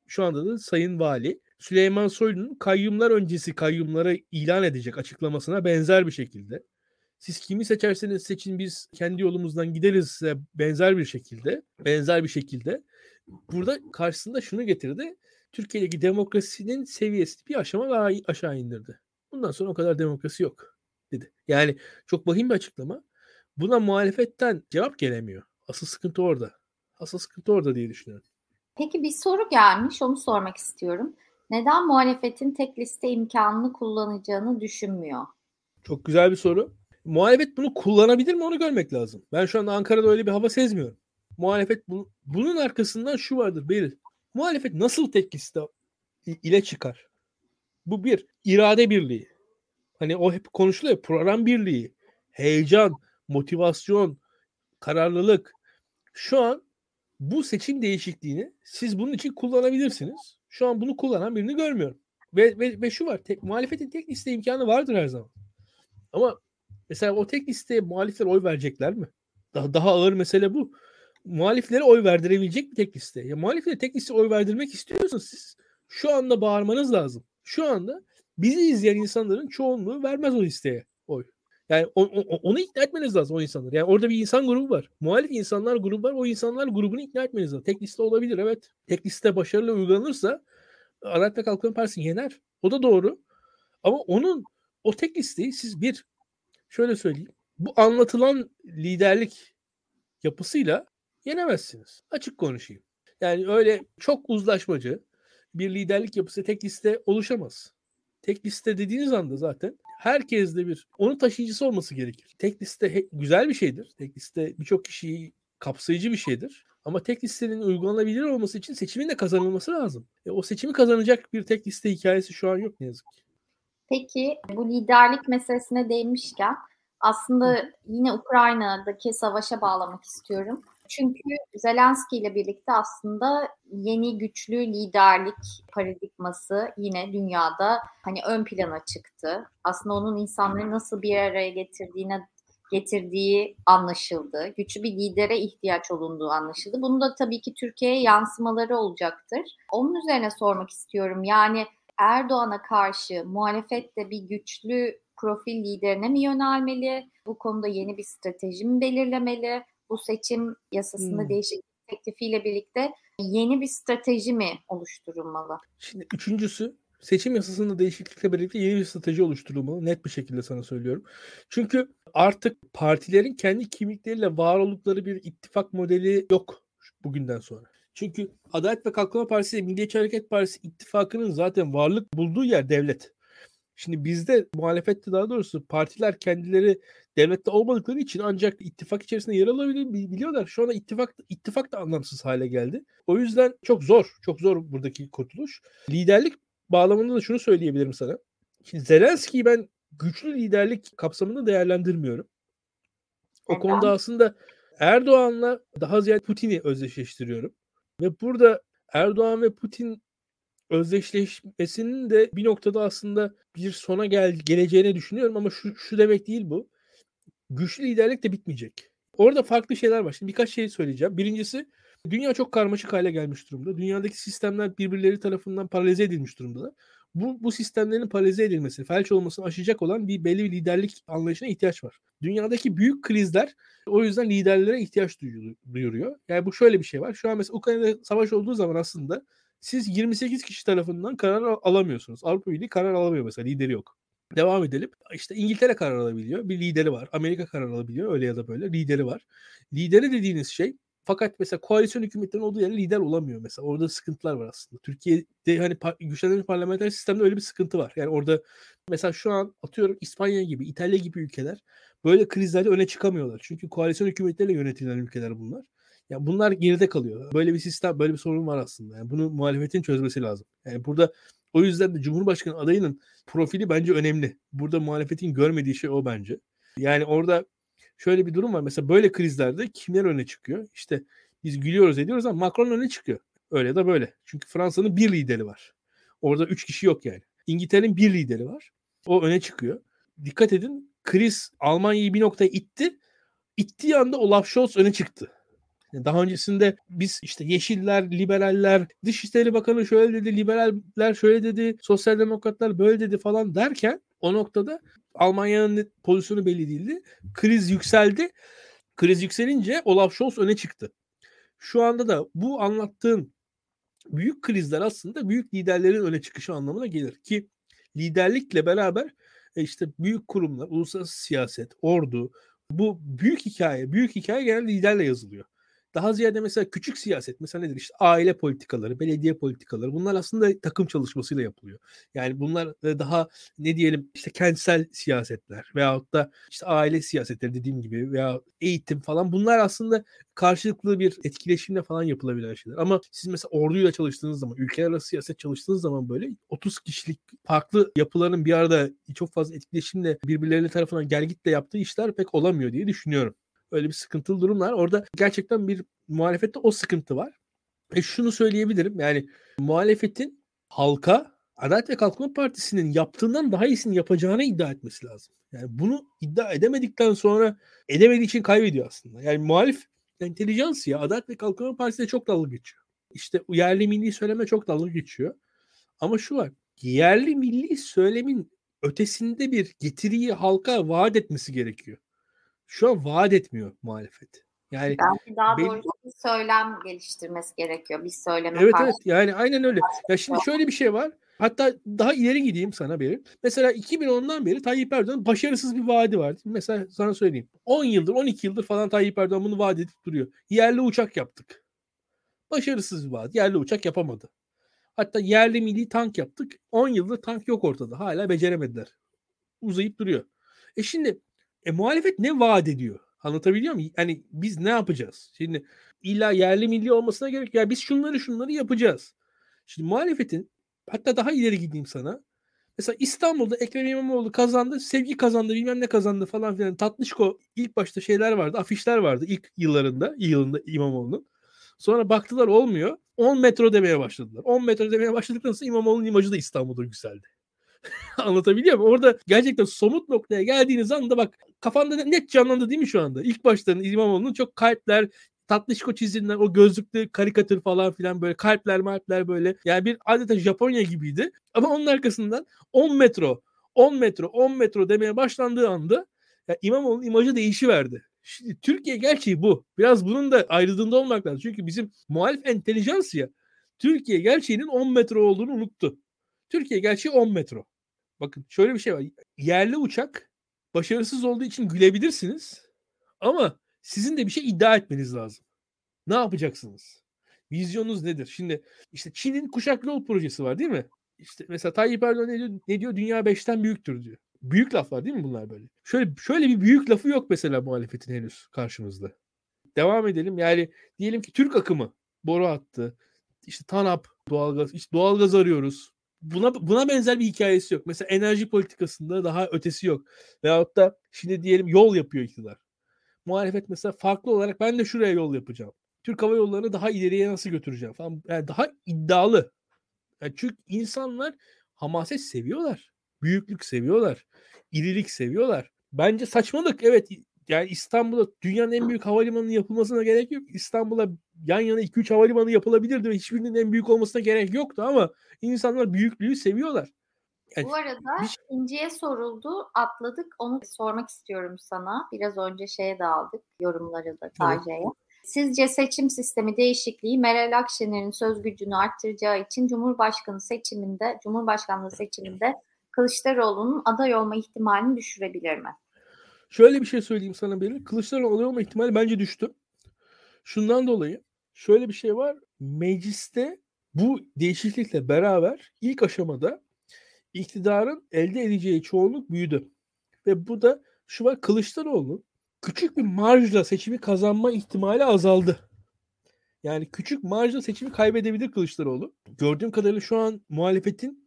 şu anda da Sayın Vali Süleyman Soylu'nun kayyumlar öncesi kayyumları ilan edecek açıklamasına benzer bir şekilde siz kimi seçerseniz seçin biz kendi yolumuzdan gideriz benzer bir şekilde benzer bir şekilde burada karşısında şunu getirdi. Türkiye'deki demokrasinin seviyesini bir aşama daha aşağı indirdi. Bundan sonra o kadar demokrasi yok dedi. Yani çok vahim bir açıklama. Buna muhalefetten cevap gelemiyor. Asıl sıkıntı orada. Asıl sıkıntı orada diye düşünüyorum. Peki bir soru gelmiş onu sormak istiyorum. Neden muhalefetin tek liste imkanını kullanacağını düşünmüyor? Çok güzel bir soru. Muhalefet bunu kullanabilir mi onu görmek lazım. Ben şu anda Ankara'da öyle bir hava sezmiyorum. Muhalefet bu, bunun arkasından şu vardır Beril. Muhalefet nasıl tek liste ile çıkar? Bu bir irade birliği. Hani o hep konuşuluyor program birliği, heyecan, motivasyon, kararlılık. Şu an bu seçim değişikliğini siz bunun için kullanabilirsiniz. Şu an bunu kullanan birini görmüyorum. Ve, ve, ve şu var. Tek, muhalefetin tek liste imkanı vardır her zaman. Ama mesela o tek listeye muhalifler oy verecekler mi? Daha, daha ağır mesele bu. Muhaliflere oy verdirebilecek bir tek liste. Ya muhaliflere tek liste oy verdirmek istiyorsanız siz şu anda bağırmanız lazım. Şu anda bizi izleyen insanların çoğunluğu vermez o listeye oy. Yani o, o, onu ikna etmeniz lazım o insanları. Yani orada bir insan grubu var. Muhalif insanlar grubu var. O insanlar grubunu ikna etmeniz lazım. Tek liste olabilir evet. Tek liste başarılı uygulanırsa Adalet ve Kalkınma Partisi yener. O da doğru. Ama onun o tek listeyi siz bir şöyle söyleyeyim. Bu anlatılan liderlik yapısıyla yenemezsiniz. Açık konuşayım. Yani öyle çok uzlaşmacı bir liderlik yapısı tek liste oluşamaz. Tek liste dediğiniz anda zaten herkes de bir onun taşıyıcısı olması gerekir. Tek liste he, güzel bir şeydir. Tek liste birçok kişiyi kapsayıcı bir şeydir. Ama tek listenin uygulanabilir olması için seçimin de kazanılması lazım. E, o seçimi kazanacak bir tek liste hikayesi şu an yok ne yazık ki. Peki bu liderlik meselesine değinmişken aslında yine Ukrayna'daki savaşa bağlamak istiyorum. Çünkü Zelenski ile birlikte aslında yeni güçlü liderlik paradigması yine dünyada hani ön plana çıktı. Aslında onun insanları nasıl bir araya getirdiğine getirdiği anlaşıldı. Güçlü bir lidere ihtiyaç olunduğu anlaşıldı. Bunu da tabii ki Türkiye'ye yansımaları olacaktır. Onun üzerine sormak istiyorum. Yani Erdoğan'a karşı muhalefette bir güçlü profil liderine mi yönelmeli? Bu konuda yeni bir strateji mi belirlemeli? Bu seçim yasasında hmm. değişiklik teklifiyle birlikte yeni bir strateji mi oluşturulmalı? Şimdi üçüncüsü seçim yasasında değişiklikle birlikte yeni bir strateji oluşturulmalı. Net bir şekilde sana söylüyorum. Çünkü artık partilerin kendi kimlikleriyle var oldukları bir ittifak modeli yok bugünden sonra. Çünkü Adalet ve Kalkınma Partisi ile Milliyetçi Hareket Partisi ittifakının zaten varlık bulduğu yer devlet. Şimdi bizde muhalefette daha doğrusu partiler kendileri devlette olmadıkları için ancak ittifak içerisinde yer alabilir biliyorlar. Şu anda ittifak ittifak da anlamsız hale geldi. O yüzden çok zor, çok zor buradaki kurtuluş. Liderlik bağlamında da şunu söyleyebilirim sana. Şimdi Zelenski'yi ben güçlü liderlik kapsamında değerlendirmiyorum. O konuda aslında Erdoğan'la daha ziyade Putin'i özdeşleştiriyorum. Ve burada Erdoğan ve Putin özdeşleşmesinin de bir noktada aslında bir sona gel geleceğini düşünüyorum ama şu, şu demek değil bu. Güçlü liderlik de bitmeyecek. Orada farklı şeyler var. Şimdi birkaç şey söyleyeceğim. Birincisi dünya çok karmaşık hale gelmiş durumda. Dünyadaki sistemler birbirleri tarafından paralize edilmiş durumda. Bu, bu sistemlerin paralize edilmesi, felç olmasını aşacak olan bir belli bir liderlik anlayışına ihtiyaç var. Dünyadaki büyük krizler o yüzden liderlere ihtiyaç duyuruyor. Yani bu şöyle bir şey var. Şu an mesela Ukrayna'da savaş olduğu zaman aslında siz 28 kişi tarafından karar alamıyorsunuz. Avrupa Birliği karar alamıyor mesela lideri yok. Devam edelim. İşte İngiltere karar alabiliyor. Bir lideri var. Amerika karar alabiliyor. Öyle ya da böyle. Lideri var. Lideri dediğiniz şey fakat mesela koalisyon hükümetlerinin olduğu yerde lider olamıyor mesela. Orada sıkıntılar var aslında. Türkiye'de hani güçlendirilmiş parlamenter sistemde öyle bir sıkıntı var. Yani orada mesela şu an atıyorum İspanya gibi, İtalya gibi ülkeler böyle krizlerde öne çıkamıyorlar. Çünkü koalisyon hükümetleriyle yönetilen ülkeler bunlar. Yani bunlar geride kalıyor. Böyle bir sistem, böyle bir sorun var aslında. Yani bunu muhalefetin çözmesi lazım. Yani burada o yüzden de Cumhurbaşkanı adayının profili bence önemli. Burada muhalefetin görmediği şey o bence. Yani orada şöyle bir durum var. Mesela böyle krizlerde kimler öne çıkıyor? İşte biz gülüyoruz ediyoruz ama Macron öne çıkıyor. Öyle de böyle. Çünkü Fransa'nın bir lideri var. Orada üç kişi yok yani. İngiltere'nin bir lideri var. O öne çıkıyor. Dikkat edin kriz Almanya'yı bir noktaya itti. İttiği anda Olaf Scholz öne çıktı. Daha öncesinde biz işte Yeşiller, Liberaller, Dışişleri Bakanı şöyle dedi, Liberaller şöyle dedi, Sosyal Demokratlar böyle dedi falan derken o noktada Almanya'nın pozisyonu belli değildi. Kriz yükseldi. Kriz yükselince Olaf Scholz öne çıktı. Şu anda da bu anlattığım büyük krizler aslında büyük liderlerin öne çıkışı anlamına gelir ki liderlikle beraber e, işte büyük kurumlar, uluslararası siyaset, ordu bu büyük hikaye, büyük hikaye genelde liderle yazılıyor. Daha ziyade mesela küçük siyaset mesela nedir işte aile politikaları, belediye politikaları bunlar aslında takım çalışmasıyla yapılıyor. Yani bunlar daha ne diyelim işte kentsel siyasetler veyahut da işte aile siyasetleri dediğim gibi veya eğitim falan bunlar aslında karşılıklı bir etkileşimle falan yapılabilen şeyler. Ama siz mesela orduyla çalıştığınız zaman, ülkeler arası siyaset çalıştığınız zaman böyle 30 kişilik farklı yapıların bir arada çok fazla etkileşimle birbirlerine tarafından gelgitle yaptığı işler pek olamıyor diye düşünüyorum. Öyle bir sıkıntılı durumlar. Orada gerçekten bir muhalefette o sıkıntı var. E şunu söyleyebilirim. Yani muhalefetin halka Adalet ve Kalkınma Partisi'nin yaptığından daha iyisini yapacağını iddia etmesi lazım. Yani bunu iddia edemedikten sonra edemediği için kaybediyor aslında. Yani muhalif entelijansiya Adalet ve Kalkınma Partisi'ne çok dalga geçiyor. İşte yerli milli söyleme çok dalga geçiyor. Ama şu var. Yerli milli söylemin ötesinde bir getiriyi halka vaat etmesi gerekiyor. Şu an vaat etmiyor muhalefet. Yani belki daha benim... doğrusu bir söylem geliştirmesi gerekiyor. Bir söyleme Evet evet yani aynen öyle. Ya şimdi şöyle bir şey var. Hatta daha ileri gideyim sana beri. Mesela 2010'dan beri Tayyip Erdoğan'ın başarısız bir vaadi var. Mesela sana söyleyeyim. 10 yıldır 12 yıldır falan Tayyip Erdoğan bunu vaat edip duruyor. Yerli uçak yaptık. Başarısız bir vaat. Yerli uçak yapamadı. Hatta yerli milli tank yaptık. 10 yıldır tank yok ortada. Hala beceremediler. Uzayıp duruyor. E şimdi e, muhalefet ne vaat ediyor? Anlatabiliyor muyum? Yani biz ne yapacağız? Şimdi illa yerli milli olmasına gerek ya biz şunları şunları yapacağız. Şimdi muhalefetin hatta daha ileri gideyim sana. Mesela İstanbul'da Ekrem İmamoğlu kazandı, sevgi kazandı, bilmem ne kazandı falan filan. Tatlışko ilk başta şeyler vardı, afişler vardı ilk yıllarında, yılında İmamoğlu'nun. Sonra baktılar olmuyor. 10 metro demeye başladılar. 10 metro demeye başladıktan sonra İmamoğlu'nun imajı da İstanbul'da yükseldi. Anlatabiliyor muyum? Orada gerçekten somut noktaya geldiğiniz anda bak kafanda net canlandı değil mi şu anda? İlk başta İmamoğlu'nun çok kalpler, tatlışko çizilen o gözlüklü karikatür falan filan böyle kalpler malpler böyle. Yani bir adeta Japonya gibiydi. Ama onun arkasından 10 metro, 10 metro, 10 metro demeye başlandığı anda ya İmamoğlu'nun imajı değişiverdi. Şimdi Türkiye gerçeği bu. Biraz bunun da ayrıldığında olmak lazım. Çünkü bizim muhalif entelijansiya Türkiye gerçeğinin 10 metro olduğunu unuttu. Türkiye gerçeği 10 metro. Bakın şöyle bir şey var. Yerli uçak başarısız olduğu için gülebilirsiniz. Ama sizin de bir şey iddia etmeniz lazım. Ne yapacaksınız? Vizyonunuz nedir? Şimdi işte Çin'in kuşak yol projesi var değil mi? İşte mesela Tayyip Erdoğan ne diyor? Ne diyor? Dünya beşten büyüktür diyor. Büyük laflar değil mi bunlar böyle? Şöyle şöyle bir büyük lafı yok mesela muhalefetin henüz karşımızda. Devam edelim. Yani diyelim ki Türk akımı boru attı. İşte TANAP doğalgaz, işte doğalgaz arıyoruz buna buna benzer bir hikayesi yok. Mesela enerji politikasında daha ötesi yok. Veyahut da şimdi diyelim yol yapıyor iktidar. Muhalefet mesela farklı olarak ben de şuraya yol yapacağım. Türk Hava Yolları'nı daha ileriye nasıl götüreceğim falan. Yani daha iddialı. Yani çünkü insanlar hamaset seviyorlar. Büyüklük seviyorlar. irilik seviyorlar. Bence saçmalık. Evet yani İstanbul'a dünyanın en büyük havalimanının yapılmasına gerek yok. İstanbul'a yan yana 2-3 havalimanı yapılabilirdi ve hiçbirinin en büyük olmasına gerek yoktu ama insanlar büyüklüğü seviyorlar. Yani, Bu arada bir... Şey İnci'ye soruldu, atladık. Onu sormak istiyorum sana. Biraz önce şeye daldık, yorumları da. Evet. Sizce seçim sistemi değişikliği Meral Akşener'in söz gücünü arttıracağı için Cumhurbaşkanı seçiminde, Cumhurbaşkanlığı seçiminde Kılıçdaroğlu'nun aday olma ihtimalini düşürebilir mi? Şöyle bir şey söyleyeyim sana bir. Kılıçdaroğlu aday olma ihtimali bence düştü. Şundan dolayı şöyle bir şey var. Mecliste bu değişiklikle beraber ilk aşamada iktidarın elde edeceği çoğunluk büyüdü. Ve bu da şu var Kılıçdaroğlu küçük bir marjla seçimi kazanma ihtimali azaldı. Yani küçük marjla seçimi kaybedebilir Kılıçdaroğlu. Gördüğüm kadarıyla şu an muhalefetin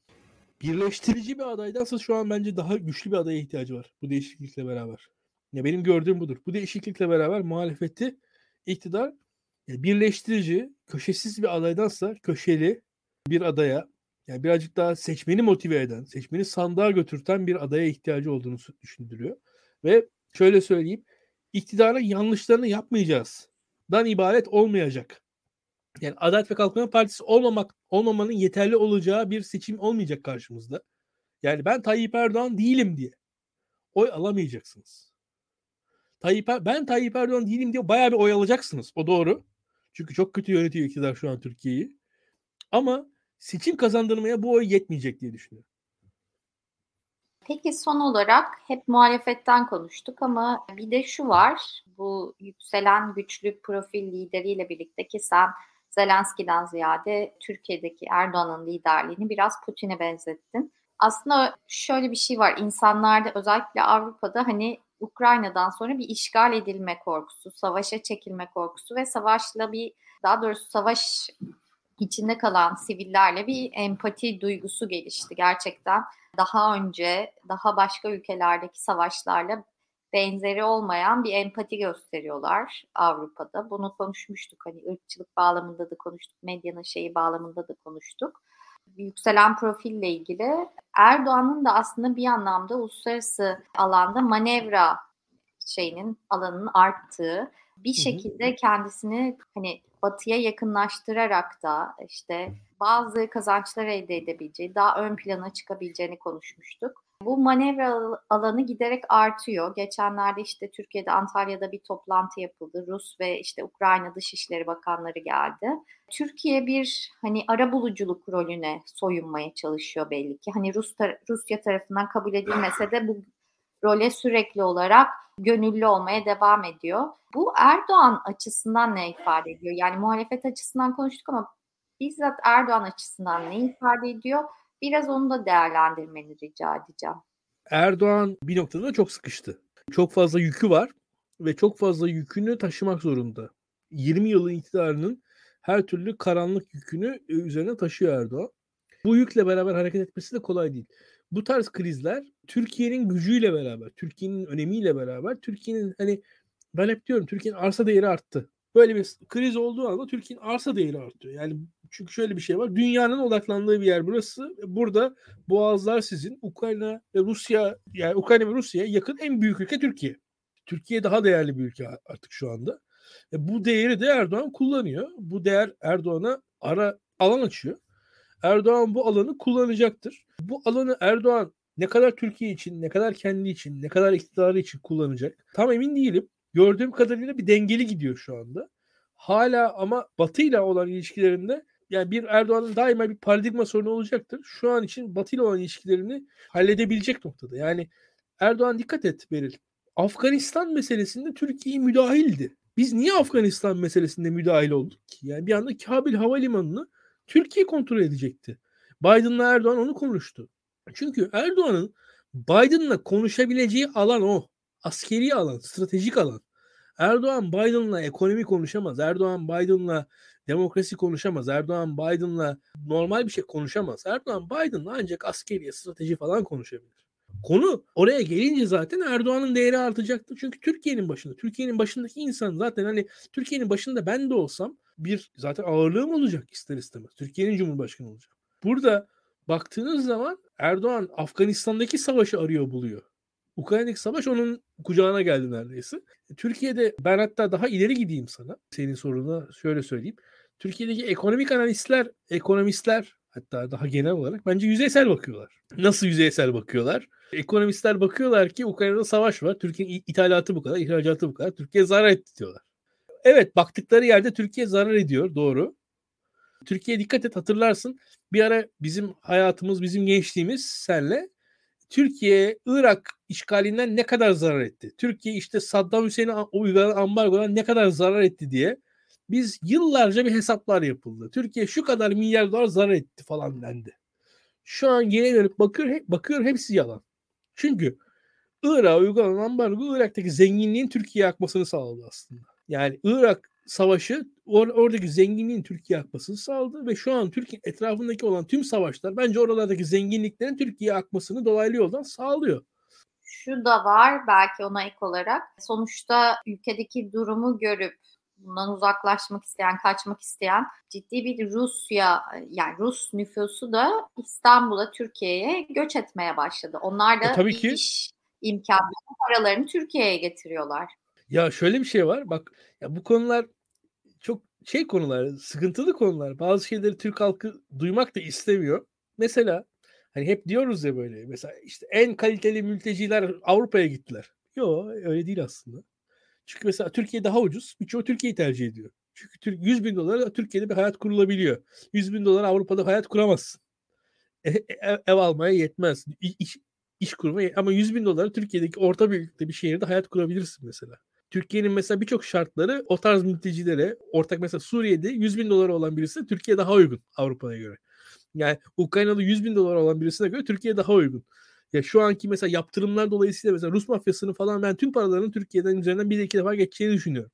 birleştirici bir adaydansa şu an bence daha güçlü bir adaya ihtiyacı var bu değişiklikle beraber. Ya benim gördüğüm budur. Bu değişiklikle beraber muhalefeti iktidar birleştirici, köşesiz bir adaydansa köşeli bir adaya yani birazcık daha seçmeni motive eden, seçmeni sandığa götürten bir adaya ihtiyacı olduğunu düşündürüyor. Ve şöyle söyleyeyim, iktidarın yanlışlarını yapmayacağız. Dan ibaret olmayacak. Yani Adalet ve Kalkınma Partisi olmamak olmamanın yeterli olacağı bir seçim olmayacak karşımızda. Yani ben Tayyip Erdoğan değilim diye oy alamayacaksınız. Tayyip er, ben Tayyip Erdoğan değilim diye bayağı bir oy alacaksınız. O doğru. Çünkü çok kötü yönetiyor iktidar şu an Türkiye'yi. Ama seçim kazandırmaya bu oy yetmeyecek diye düşünüyorum. Peki son olarak hep muhalefetten konuştuk ama bir de şu var. Bu yükselen güçlü profil lideriyle birlikte ki sen Zelenski'den ziyade Türkiye'deki Erdoğan'ın liderliğini biraz Putin'e benzettin. Aslında şöyle bir şey var. İnsanlarda özellikle Avrupa'da hani Ukrayna'dan sonra bir işgal edilme korkusu, savaşa çekilme korkusu ve savaşla bir daha doğrusu savaş içinde kalan sivillerle bir empati duygusu gelişti gerçekten. Daha önce daha başka ülkelerdeki savaşlarla benzeri olmayan bir empati gösteriyorlar Avrupa'da. Bunu konuşmuştuk hani ırkçılık bağlamında da konuştuk, medyanın şeyi bağlamında da konuştuk. Yükselen profille ilgili Erdoğan'ın da aslında bir anlamda uluslararası alanda manevra şeyinin alanının arttığı bir şekilde kendisini hani batıya yakınlaştırarak da işte bazı kazançlar elde edebileceği, daha ön plana çıkabileceğini konuşmuştuk. Bu manevra alanı giderek artıyor. Geçenlerde işte Türkiye'de Antalya'da bir toplantı yapıldı. Rus ve işte Ukrayna Dışişleri Bakanları geldi. Türkiye bir hani ara buluculuk rolüne soyunmaya çalışıyor belli ki. Hani Rus tar- Rusya tarafından kabul edilmese de bu role sürekli olarak gönüllü olmaya devam ediyor. Bu Erdoğan açısından ne ifade ediyor? Yani muhalefet açısından konuştuk ama bizzat Erdoğan açısından ne ifade ediyor? Biraz onu da değerlendirmeni rica edeceğim. Erdoğan bir noktada çok sıkıştı. Çok fazla yükü var ve çok fazla yükünü taşımak zorunda. 20 yılın iktidarının her türlü karanlık yükünü e, üzerine taşıyor Erdoğan. Bu yükle beraber hareket etmesi de kolay değil. Bu tarz krizler Türkiye'nin gücüyle beraber, Türkiye'nin önemiyle beraber, Türkiye'nin hani ben hep diyorum Türkiye'nin arsa değeri arttı. Böyle bir kriz olduğu anda Türkiye'nin arsa değeri artıyor. Yani çünkü şöyle bir şey var. Dünyanın odaklandığı bir yer burası. Burada boğazlar sizin. Ukrayna ve Rusya yani Ukrayna ve Rusya'ya yakın en büyük ülke Türkiye. Türkiye daha değerli bir ülke artık şu anda. E bu değeri de Erdoğan kullanıyor. Bu değer Erdoğan'a ara alan açıyor. Erdoğan bu alanı kullanacaktır. Bu alanı Erdoğan ne kadar Türkiye için, ne kadar kendi için, ne kadar iktidarı için kullanacak tam emin değilim. Gördüğüm kadarıyla bir dengeli gidiyor şu anda. Hala ama Batı ile olan ilişkilerinde yani bir Erdoğan'ın daima bir paradigma sorunu olacaktır. Şu an için Batı ile olan ilişkilerini halledebilecek noktada. Yani Erdoğan dikkat et Beril. Afganistan meselesinde Türkiye müdahildi. Biz niye Afganistan meselesinde müdahil olduk ki? Yani bir anda Kabil Havalimanı'nı Türkiye kontrol edecekti. Biden'la Erdoğan onu konuştu. Çünkü Erdoğan'ın Biden'la konuşabileceği alan o. Askeri alan, stratejik alan. Erdoğan Biden'la ekonomi konuşamaz. Erdoğan Biden'la demokrasi konuşamaz. Erdoğan Biden'la normal bir şey konuşamaz. Erdoğan Biden'la ancak askeri, strateji falan konuşabilir. Konu oraya gelince zaten Erdoğan'ın değeri artacaktır. Çünkü Türkiye'nin başında, Türkiye'nin başındaki insan zaten hani Türkiye'nin başında ben de olsam bir zaten ağırlığım olacak ister istemez. Türkiye'nin cumhurbaşkanı olacak. Burada baktığınız zaman Erdoğan Afganistan'daki savaşı arıyor buluyor. Ukrayna'daki savaş onun kucağına geldi neredeyse. Türkiye'de ben hatta daha ileri gideyim sana. Senin soruna şöyle söyleyeyim. Türkiye'deki ekonomik analistler, ekonomistler hatta daha genel olarak bence yüzeysel bakıyorlar. Nasıl yüzeysel bakıyorlar? Ekonomistler bakıyorlar ki Ukrayna'da savaş var. Türkiye'nin ithalatı bu kadar, ihracatı bu kadar. Türkiye zarar etti diyorlar. Evet baktıkları yerde Türkiye zarar ediyor doğru. Türkiye dikkat et hatırlarsın. Bir ara bizim hayatımız, bizim gençliğimiz senle Türkiye Irak işgalinden ne kadar zarar etti? Türkiye işte Saddam Hüseyin'e uygulanan ambargodan ne kadar zarar etti diye biz yıllarca bir hesaplar yapıldı. Türkiye şu kadar milyar dolar zarar etti falan dendi. Şu an geri dönüp bakıyor, bakıyor hepsi yalan. Çünkü Irak'a uygulanan ambargo Irak'taki zenginliğin Türkiye'ye akmasını sağladı aslında. Yani Irak savaşı or- oradaki zenginliğin Türkiye akmasını sağladı ve şu an Türkiye etrafındaki olan tüm savaşlar bence oralardaki zenginliklerin Türkiye'ye akmasını dolaylı yoldan sağlıyor. Şu da var belki ona ek olarak. Sonuçta ülkedeki durumu görüp bundan uzaklaşmak isteyen, kaçmak isteyen ciddi bir Rusya yani Rus nüfusu da İstanbul'a, Türkiye'ye göç etmeye başladı. Onlar da e, tabii ki. iş imkanlarını, paralarını Türkiye'ye getiriyorlar. Ya şöyle bir şey var. Bak ya bu konular şey konular, sıkıntılı konular. Bazı şeyleri Türk halkı duymak da istemiyor. Mesela hani hep diyoruz ya böyle mesela işte en kaliteli mülteciler Avrupa'ya gittiler. Yok öyle değil aslında. Çünkü mesela Türkiye daha ucuz. Birçoğu Türkiye'yi tercih ediyor. Çünkü 100 bin dolar Türkiye'de bir hayat kurulabiliyor. 100 bin dolar Avrupa'da hayat kuramazsın. E, e, ev almaya yetmez. İş, iş kurma ama 100 bin dolara Türkiye'deki orta büyüklükte bir şehirde hayat kurabilirsin mesela. Türkiye'nin mesela birçok şartları o tarz mültecilere ortak mesela Suriye'de 100 bin doları olan birisi Türkiye daha uygun Avrupa'ya göre. Yani Ukrayna'da 100 bin dolar olan birisine göre Türkiye daha uygun. Ya şu anki mesela yaptırımlar dolayısıyla mesela Rus mafyasını falan ben tüm paralarının Türkiye'den üzerinden bir iki defa geçeceğini düşünüyorum.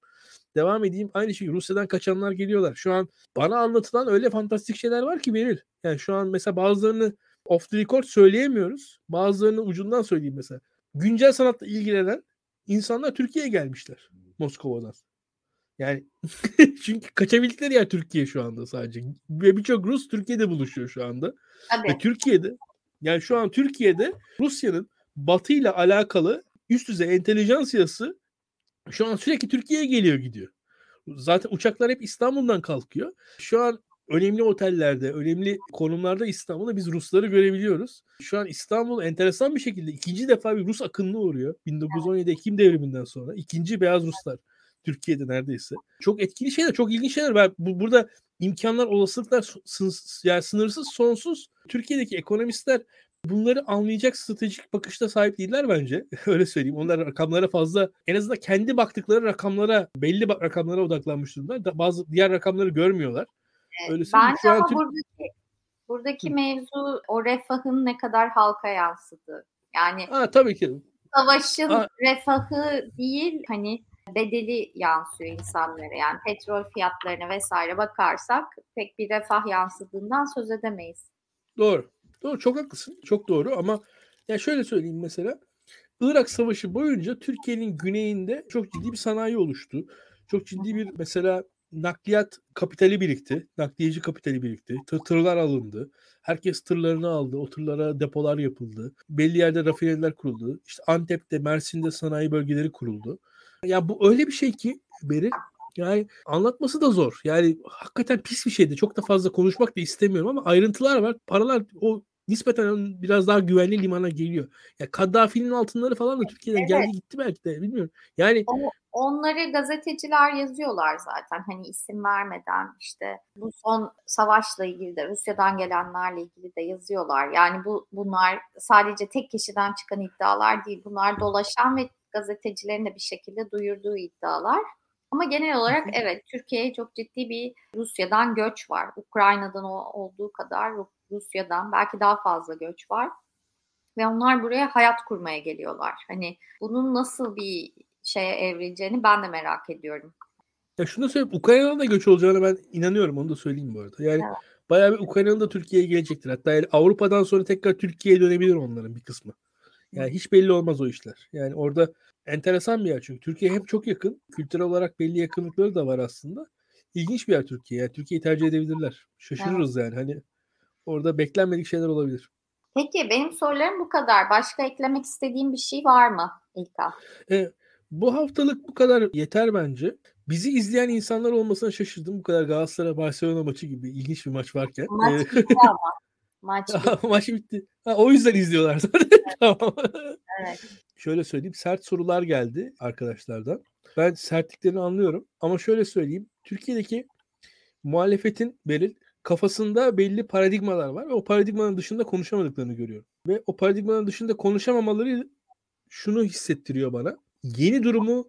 Devam edeyim. Aynı şey Rusya'dan kaçanlar geliyorlar. Şu an bana anlatılan öyle fantastik şeyler var ki Beril. Yani şu an mesela bazılarını off the record söyleyemiyoruz. Bazılarını ucundan söyleyeyim mesela. Güncel sanatla ilgilenen insanlar Türkiye'ye gelmişler Moskova'dan. Yani çünkü kaçabildikleri yer Türkiye şu anda sadece. Ve birçok Rus Türkiye'de buluşuyor şu anda. Tabii. Ve Türkiye'de yani şu an Türkiye'de Rusya'nın Batı ile alakalı üst düzey entelijansiyası şu an sürekli Türkiye'ye geliyor gidiyor. Zaten uçaklar hep İstanbul'dan kalkıyor. Şu an önemli otellerde, önemli konumlarda İstanbul'da biz Rusları görebiliyoruz. Şu an İstanbul enteresan bir şekilde ikinci defa bir Rus akınına uğruyor. 1917 Ekim devriminden sonra. ikinci beyaz Ruslar Türkiye'de neredeyse. Çok etkili şeyler, çok ilginç şeyler. Ben bu, burada imkanlar, olasılıklar yani sınırsız, sonsuz. Türkiye'deki ekonomistler bunları anlayacak stratejik bakışta sahip değiller bence. Öyle söyleyeyim. Onlar rakamlara fazla en azından kendi baktıkları rakamlara belli rakamlara odaklanmış durumlar. Bazı diğer rakamları görmüyorlar. Öyle Bence Şu ama Türk... buradaki, buradaki mevzu o refahın ne kadar halka yansıdığı. Yani ha, tabii ki. Savaşın ha. refahı değil hani bedeli yansıyor insanlara. Yani petrol fiyatlarına vesaire bakarsak pek bir refah yansıdığından söz edemeyiz. Doğru. Doğru çok haklısın. Çok doğru ama ya şöyle söyleyeyim mesela Irak Savaşı boyunca Türkiye'nin güneyinde çok ciddi bir sanayi oluştu. Çok ciddi bir mesela nakliyat kapitali birikti. Nakliyeci kapitali birikti. Tır, tırlar alındı. Herkes tırlarını aldı. O tırlara depolar yapıldı. Belli yerde rafineriler kuruldu. İşte Antep'te, Mersin'de sanayi bölgeleri kuruldu. Ya bu öyle bir şey ki Beri yani anlatması da zor. Yani hakikaten pis bir şeydi. Çok da fazla konuşmak da istemiyorum ama ayrıntılar var. Paralar o nispeten biraz daha güvenli limana geliyor. Ya Kaddafi'nin altınları falan da Türkiye'den evet. geldi gitti belki de bilmiyorum. Yani o, onları gazeteciler yazıyorlar zaten hani isim vermeden işte bu son savaşla ilgili de Rusya'dan gelenlerle ilgili de yazıyorlar. Yani bu bunlar sadece tek kişiden çıkan iddialar değil. Bunlar dolaşan ve gazetecilerin de bir şekilde duyurduğu iddialar. Ama genel olarak evet Türkiye'ye çok ciddi bir Rusya'dan göç var. Ukrayna'dan olduğu kadar Rusya'dan belki daha fazla göç var. Ve onlar buraya hayat kurmaya geliyorlar. Hani bunun nasıl bir şeye evrileceğini ben de merak ediyorum. Ya şunu söyleyeyim Ukrayna'dan da göç olacağına ben inanıyorum onu da söyleyeyim bu arada. Yani evet. bayağı bir Ukrayna'nın da Türkiye'ye gelecektir. Hatta yani Avrupa'dan sonra tekrar Türkiye'ye dönebilir onların bir kısmı. Yani hiç belli olmaz o işler. Yani orada enteresan bir yer çünkü. Türkiye hem çok yakın. Kültürel olarak belli yakınlıkları da var aslında. İlginç bir yer Türkiye. Yani Türkiye'yi tercih edebilirler. Şaşırırız evet. yani. Hani orada beklenmedik şeyler olabilir. Peki benim sorularım bu kadar. Başka eklemek istediğim bir şey var mı İlka? E, bu haftalık bu kadar yeter bence. Bizi izleyen insanlar olmasına şaşırdım. Bu kadar Galatasaray Barcelona maçı gibi ilginç bir maç varken. Maç bitti ama. Maç bitti. maç bitti. Ha, o yüzden izliyorlar zaten. Evet. tamam. Evet. Şöyle söyleyeyim. Sert sorular geldi arkadaşlardan. Ben sertliklerini anlıyorum. Ama şöyle söyleyeyim. Türkiye'deki muhalefetin Beril kafasında belli paradigmalar var ve o paradigmanın dışında konuşamadıklarını görüyorum. Ve o paradigmanın dışında konuşamamaları şunu hissettiriyor bana. Yeni durumu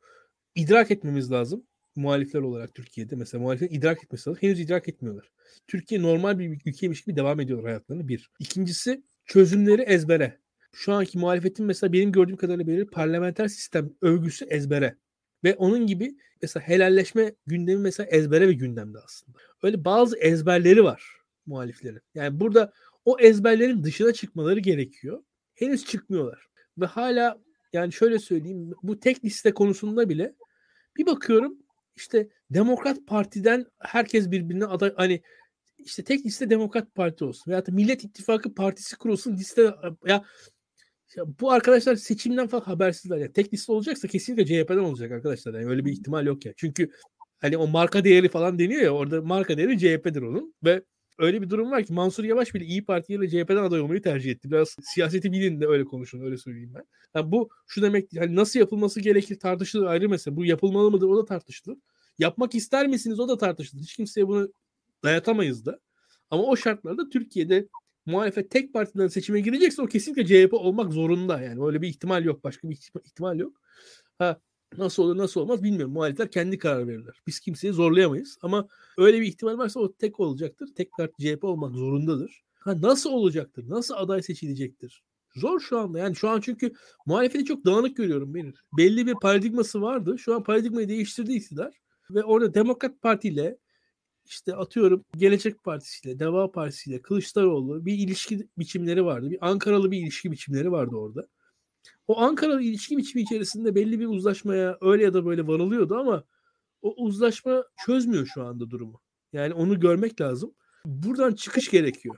idrak etmemiz lazım. Muhalifler olarak Türkiye'de mesela muhaliflerin idrak etmesi lazım. Henüz idrak etmiyorlar. Türkiye normal bir ülkeymiş gibi devam ediyor hayatlarını bir. İkincisi çözümleri ezbere. Şu anki muhalefetin mesela benim gördüğüm kadarıyla belirli parlamenter sistem övgüsü ezbere. Ve onun gibi mesela helalleşme gündemi mesela ezbere bir gündemde aslında. Öyle bazı ezberleri var muhaliflerin. Yani burada o ezberlerin dışına çıkmaları gerekiyor. Henüz çıkmıyorlar. Ve hala yani şöyle söyleyeyim bu tek liste konusunda bile bir bakıyorum işte Demokrat Parti'den herkes birbirine aday hani işte tek liste Demokrat Parti olsun veya da Millet İttifakı Partisi kurulsun liste ya, ya bu arkadaşlar seçimden falan habersizler. Yani tek liste olacaksa kesinlikle CHP'den olacak arkadaşlar. Yani öyle bir ihtimal yok ya. Çünkü hani o marka değeri falan deniyor ya orada marka değeri CHP'dir onun ve öyle bir durum var ki Mansur Yavaş bile İyi Parti ile CHP'den aday olmayı tercih etti. Biraz siyaseti bilin de öyle konuşun öyle söyleyeyim ben. Yani bu şu demek hani nasıl yapılması gerekir tartışılır ayrı mesele. Bu yapılmalı mıdır o da tartışılır. Yapmak ister misiniz o da tartışılır. Hiç kimseye bunu dayatamayız da. Ama o şartlarda Türkiye'de muhalefet tek partiden seçime girecekse o kesinlikle CHP olmak zorunda. Yani öyle bir ihtimal yok. Başka bir ihtimal yok. Ha, nasıl olur nasıl olmaz bilmiyorum. Muhalifler kendi karar verirler. Biz kimseyi zorlayamayız. Ama öyle bir ihtimal varsa o tek olacaktır. Tek parti CHP olmak zorundadır. Ha, nasıl olacaktır? Nasıl aday seçilecektir? Zor şu anda. Yani şu an çünkü muhalefeti çok dağınık görüyorum benim. Belli bir paradigması vardı. Şu an paradigmayı değiştirdi iktidar. Ve orada Demokrat Parti ile işte atıyorum Gelecek Partisi ile Deva Partisi ile Kılıçdaroğlu bir ilişki biçimleri vardı. Bir Ankaralı bir ilişki biçimleri vardı orada. O Ankaralı ilişki biçimi içerisinde belli bir uzlaşmaya öyle ya da böyle varılıyordu ama o uzlaşma çözmüyor şu anda durumu. Yani onu görmek lazım. Buradan çıkış gerekiyor.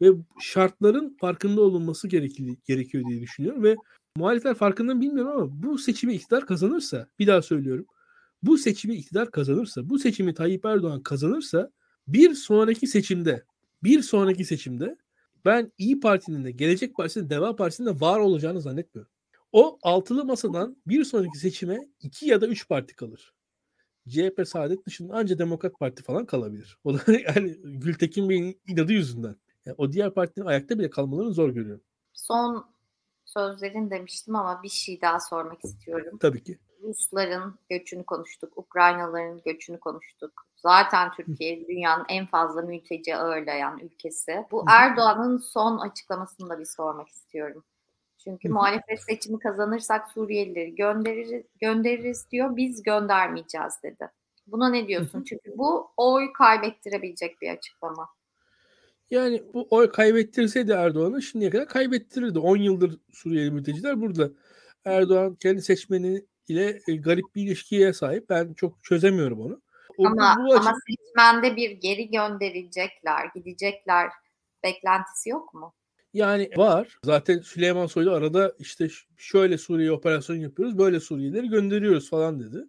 Ve şartların farkında olunması gerekiyor diye düşünüyorum ve muhalifler farkında mı bilmiyorum ama bu seçimi iktidar kazanırsa bir daha söylüyorum bu seçimi iktidar kazanırsa, bu seçimi Tayyip Erdoğan kazanırsa bir sonraki seçimde, bir sonraki seçimde ben İyi Parti'nin de Gelecek Partisi'nin Deva Partisi'nin de var olacağını zannetmiyorum. O altılı masadan bir sonraki seçime iki ya da üç parti kalır. CHP Saadet dışında anca Demokrat Parti falan kalabilir. O da yani Gültekin Bey'in inadı yüzünden. Yani o diğer partinin ayakta bile kalmalarını zor görüyorum. Son sözlerin demiştim ama bir şey daha sormak istiyorum. Tabii ki. Rusların göçünü konuştuk, Ukraynalıların göçünü konuştuk. Zaten Türkiye dünyanın en fazla mülteci ağırlayan ülkesi. Bu Erdoğan'ın son açıklamasını da bir sormak istiyorum. Çünkü muhalefet seçimi kazanırsak Suriyelileri göndeririz, göndeririz diyor. Biz göndermeyeceğiz dedi. Buna ne diyorsun? Çünkü bu oy kaybettirebilecek bir açıklama. Yani bu oy kaybettirseydi Erdoğan'ı şimdiye kadar kaybettirirdi. 10 yıldır Suriyeli mülteciler burada. Erdoğan kendi seçmeni ile e, garip bir ilişkiye sahip. Ben çok çözemiyorum onu. Ama, bu açı... ama seçmende bir geri gönderecekler, gidecekler beklentisi yok mu? Yani var. Zaten Süleyman Soylu arada işte şöyle Suriye operasyon yapıyoruz, böyle Suriyelileri gönderiyoruz falan dedi.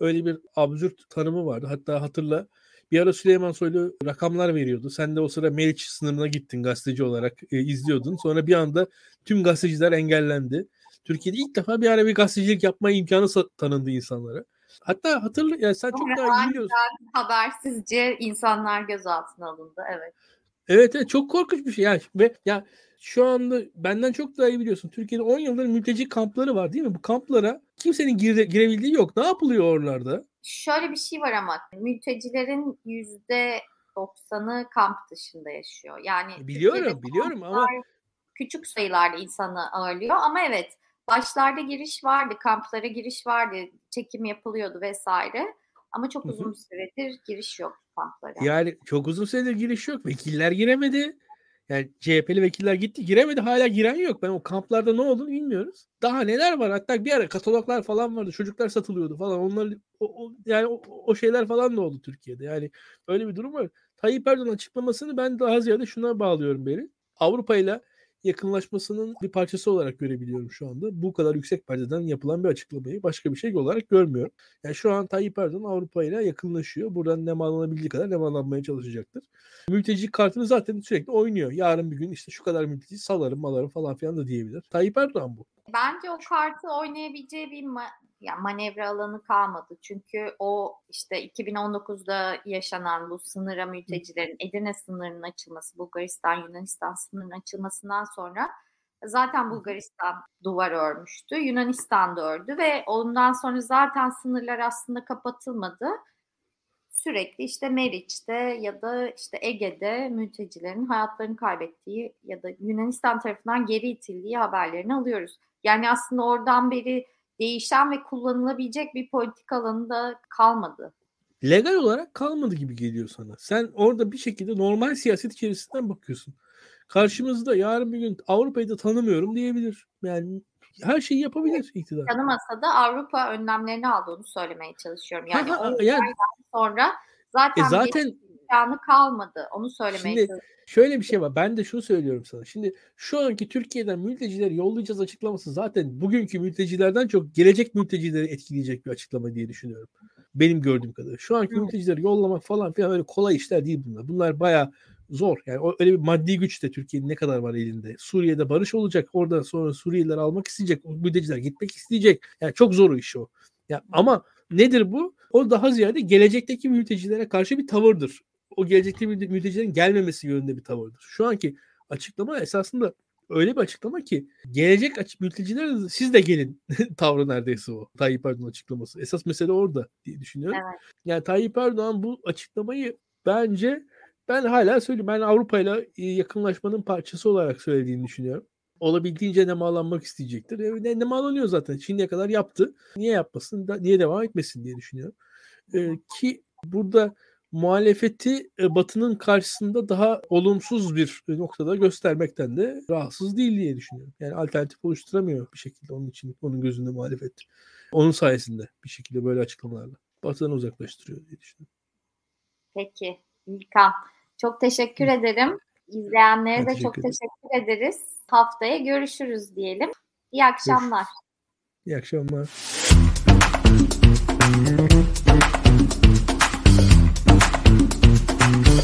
Öyle bir absürt tanımı vardı. Hatta hatırla bir ara Süleyman Soylu rakamlar veriyordu. Sen de o sıra Meriç sınırına gittin gazeteci olarak e, izliyordun. Sonra bir anda tüm gazeteciler engellendi. Türkiye'de ilk defa bir ara bir gazetecilik yapma imkanı tanındı insanlara. Hatta hatırla yani sen çok daha iyi biliyorsun. Habersizce insanlar gözaltına alındı evet. Evet evet çok korkunç bir şey yani ve ya şu anda benden çok daha iyi biliyorsun. Türkiye'de 10 yıldır mülteci kampları var değil mi? Bu kamplara kimsenin gire, girebildiği yok. Ne yapılıyor oralarda? Şöyle bir şey var ama mültecilerin yüzde 90'ı kamp dışında yaşıyor. Yani biliyorum biliyorum ama küçük sayılarda insanı ağırlıyor ama evet başlarda giriş vardı, kamplara giriş vardı, çekim yapılıyordu vesaire. Ama çok uzun süredir giriş yok kamplara. Yani çok uzun süredir giriş yok. Vekiller giremedi. Yani CHP'li vekiller gitti giremedi hala giren yok. Ben o kamplarda ne olduğunu bilmiyoruz. Daha neler var? Hatta bir ara kataloglar falan vardı. Çocuklar satılıyordu falan. Onlar o, o, yani o, o şeyler falan da oldu Türkiye'de. Yani öyle bir durum var. Tayyip Erdoğan açıklamasını ben daha ziyade şuna bağlıyorum beri. Avrupa ile yakınlaşmasının bir parçası olarak görebiliyorum şu anda. Bu kadar yüksek perdeden yapılan bir açıklamayı başka bir şey olarak görmüyorum. Yani şu an Tayyip Erdoğan Avrupa ile yakınlaşıyor. Buradan nemalanabildiği kadar nemalanmaya çalışacaktır. Mülteci kartını zaten sürekli oynuyor. Yarın bir gün işte şu kadar mülteci salarım malarım falan filan da diyebilir. Tayyip Erdoğan bu. Bence o kartı oynayabileceği bir ma- yani manevra alanı kalmadı. Çünkü o işte 2019'da yaşanan bu sınıra mültecilerin Edirne sınırının açılması, Bulgaristan Yunanistan sınırının açılmasından sonra zaten Bulgaristan duvar örmüştü. Yunanistan da ördü ve ondan sonra zaten sınırlar aslında kapatılmadı. Sürekli işte Meriç'te ya da işte Ege'de mültecilerin hayatlarını kaybettiği ya da Yunanistan tarafından geri itildiği haberlerini alıyoruz. Yani aslında oradan beri değişen ve kullanılabilecek bir politik alanında kalmadı. Legal olarak kalmadı gibi geliyor sana. Sen orada bir şekilde normal siyaset içerisinden bakıyorsun. Karşımızda yarın bir gün Avrupa'yı da tanımıyorum diyebilir. Yani her şeyi yapabilir iktidar. Tanımasa da Avrupa önlemlerini aldı onu söylemeye çalışıyorum. Yani ha, ha, yani, sonra zaten, e zaten imkanı kalmadı. Onu söylemeye şimdi, çalışıyorum. Şöyle bir şey var. Ben de şunu söylüyorum sana. Şimdi şu anki Türkiye'den mültecileri yollayacağız açıklaması zaten bugünkü mültecilerden çok gelecek mültecileri etkileyecek bir açıklama diye düşünüyorum. Benim gördüğüm kadarıyla. Şu anki mültecileri yollamak falan filan öyle kolay işler değil bunlar. Bunlar baya zor. Yani öyle bir maddi güç de Türkiye'nin ne kadar var elinde. Suriye'de barış olacak. Oradan sonra Suriyeliler almak isteyecek. Mülteciler gitmek isteyecek. Yani çok zor o iş o. Ya ama nedir bu? O daha ziyade gelecekteki mültecilere karşı bir tavırdır o gelecekte mültecilerin gelmemesi yönünde bir tavırdır. Şu anki açıklama esasında öyle bir açıklama ki gelecek açık mülteciler siz de gelin tavrı neredeyse o. Tayyip Erdoğan açıklaması. Esas mesele orada diye düşünüyorum. Evet. Yani Tayyip Erdoğan bu açıklamayı bence ben hala söyleyeyim. Ben Avrupa ile yakınlaşmanın parçası olarak söylediğini düşünüyorum. Olabildiğince nemalanmak isteyecektir. E, ne, nemalanıyor zaten. Şimdiye kadar yaptı. Niye yapmasın? Da, niye devam etmesin diye düşünüyorum. E, ki burada muhalefeti e, Batı'nın karşısında daha olumsuz bir noktada göstermekten de rahatsız değil diye düşünüyorum. Yani alternatif oluşturamıyor bir şekilde onun için onun gözünde muhalefet. Onun sayesinde bir şekilde böyle açıklamalarla Batı'dan uzaklaştırıyor diye düşünüyorum. Peki İlkan çok teşekkür Hı. ederim. İzleyenlere de çok ederim. teşekkür ederiz. Haftaya görüşürüz diyelim. İyi akşamlar. İyi akşamlar.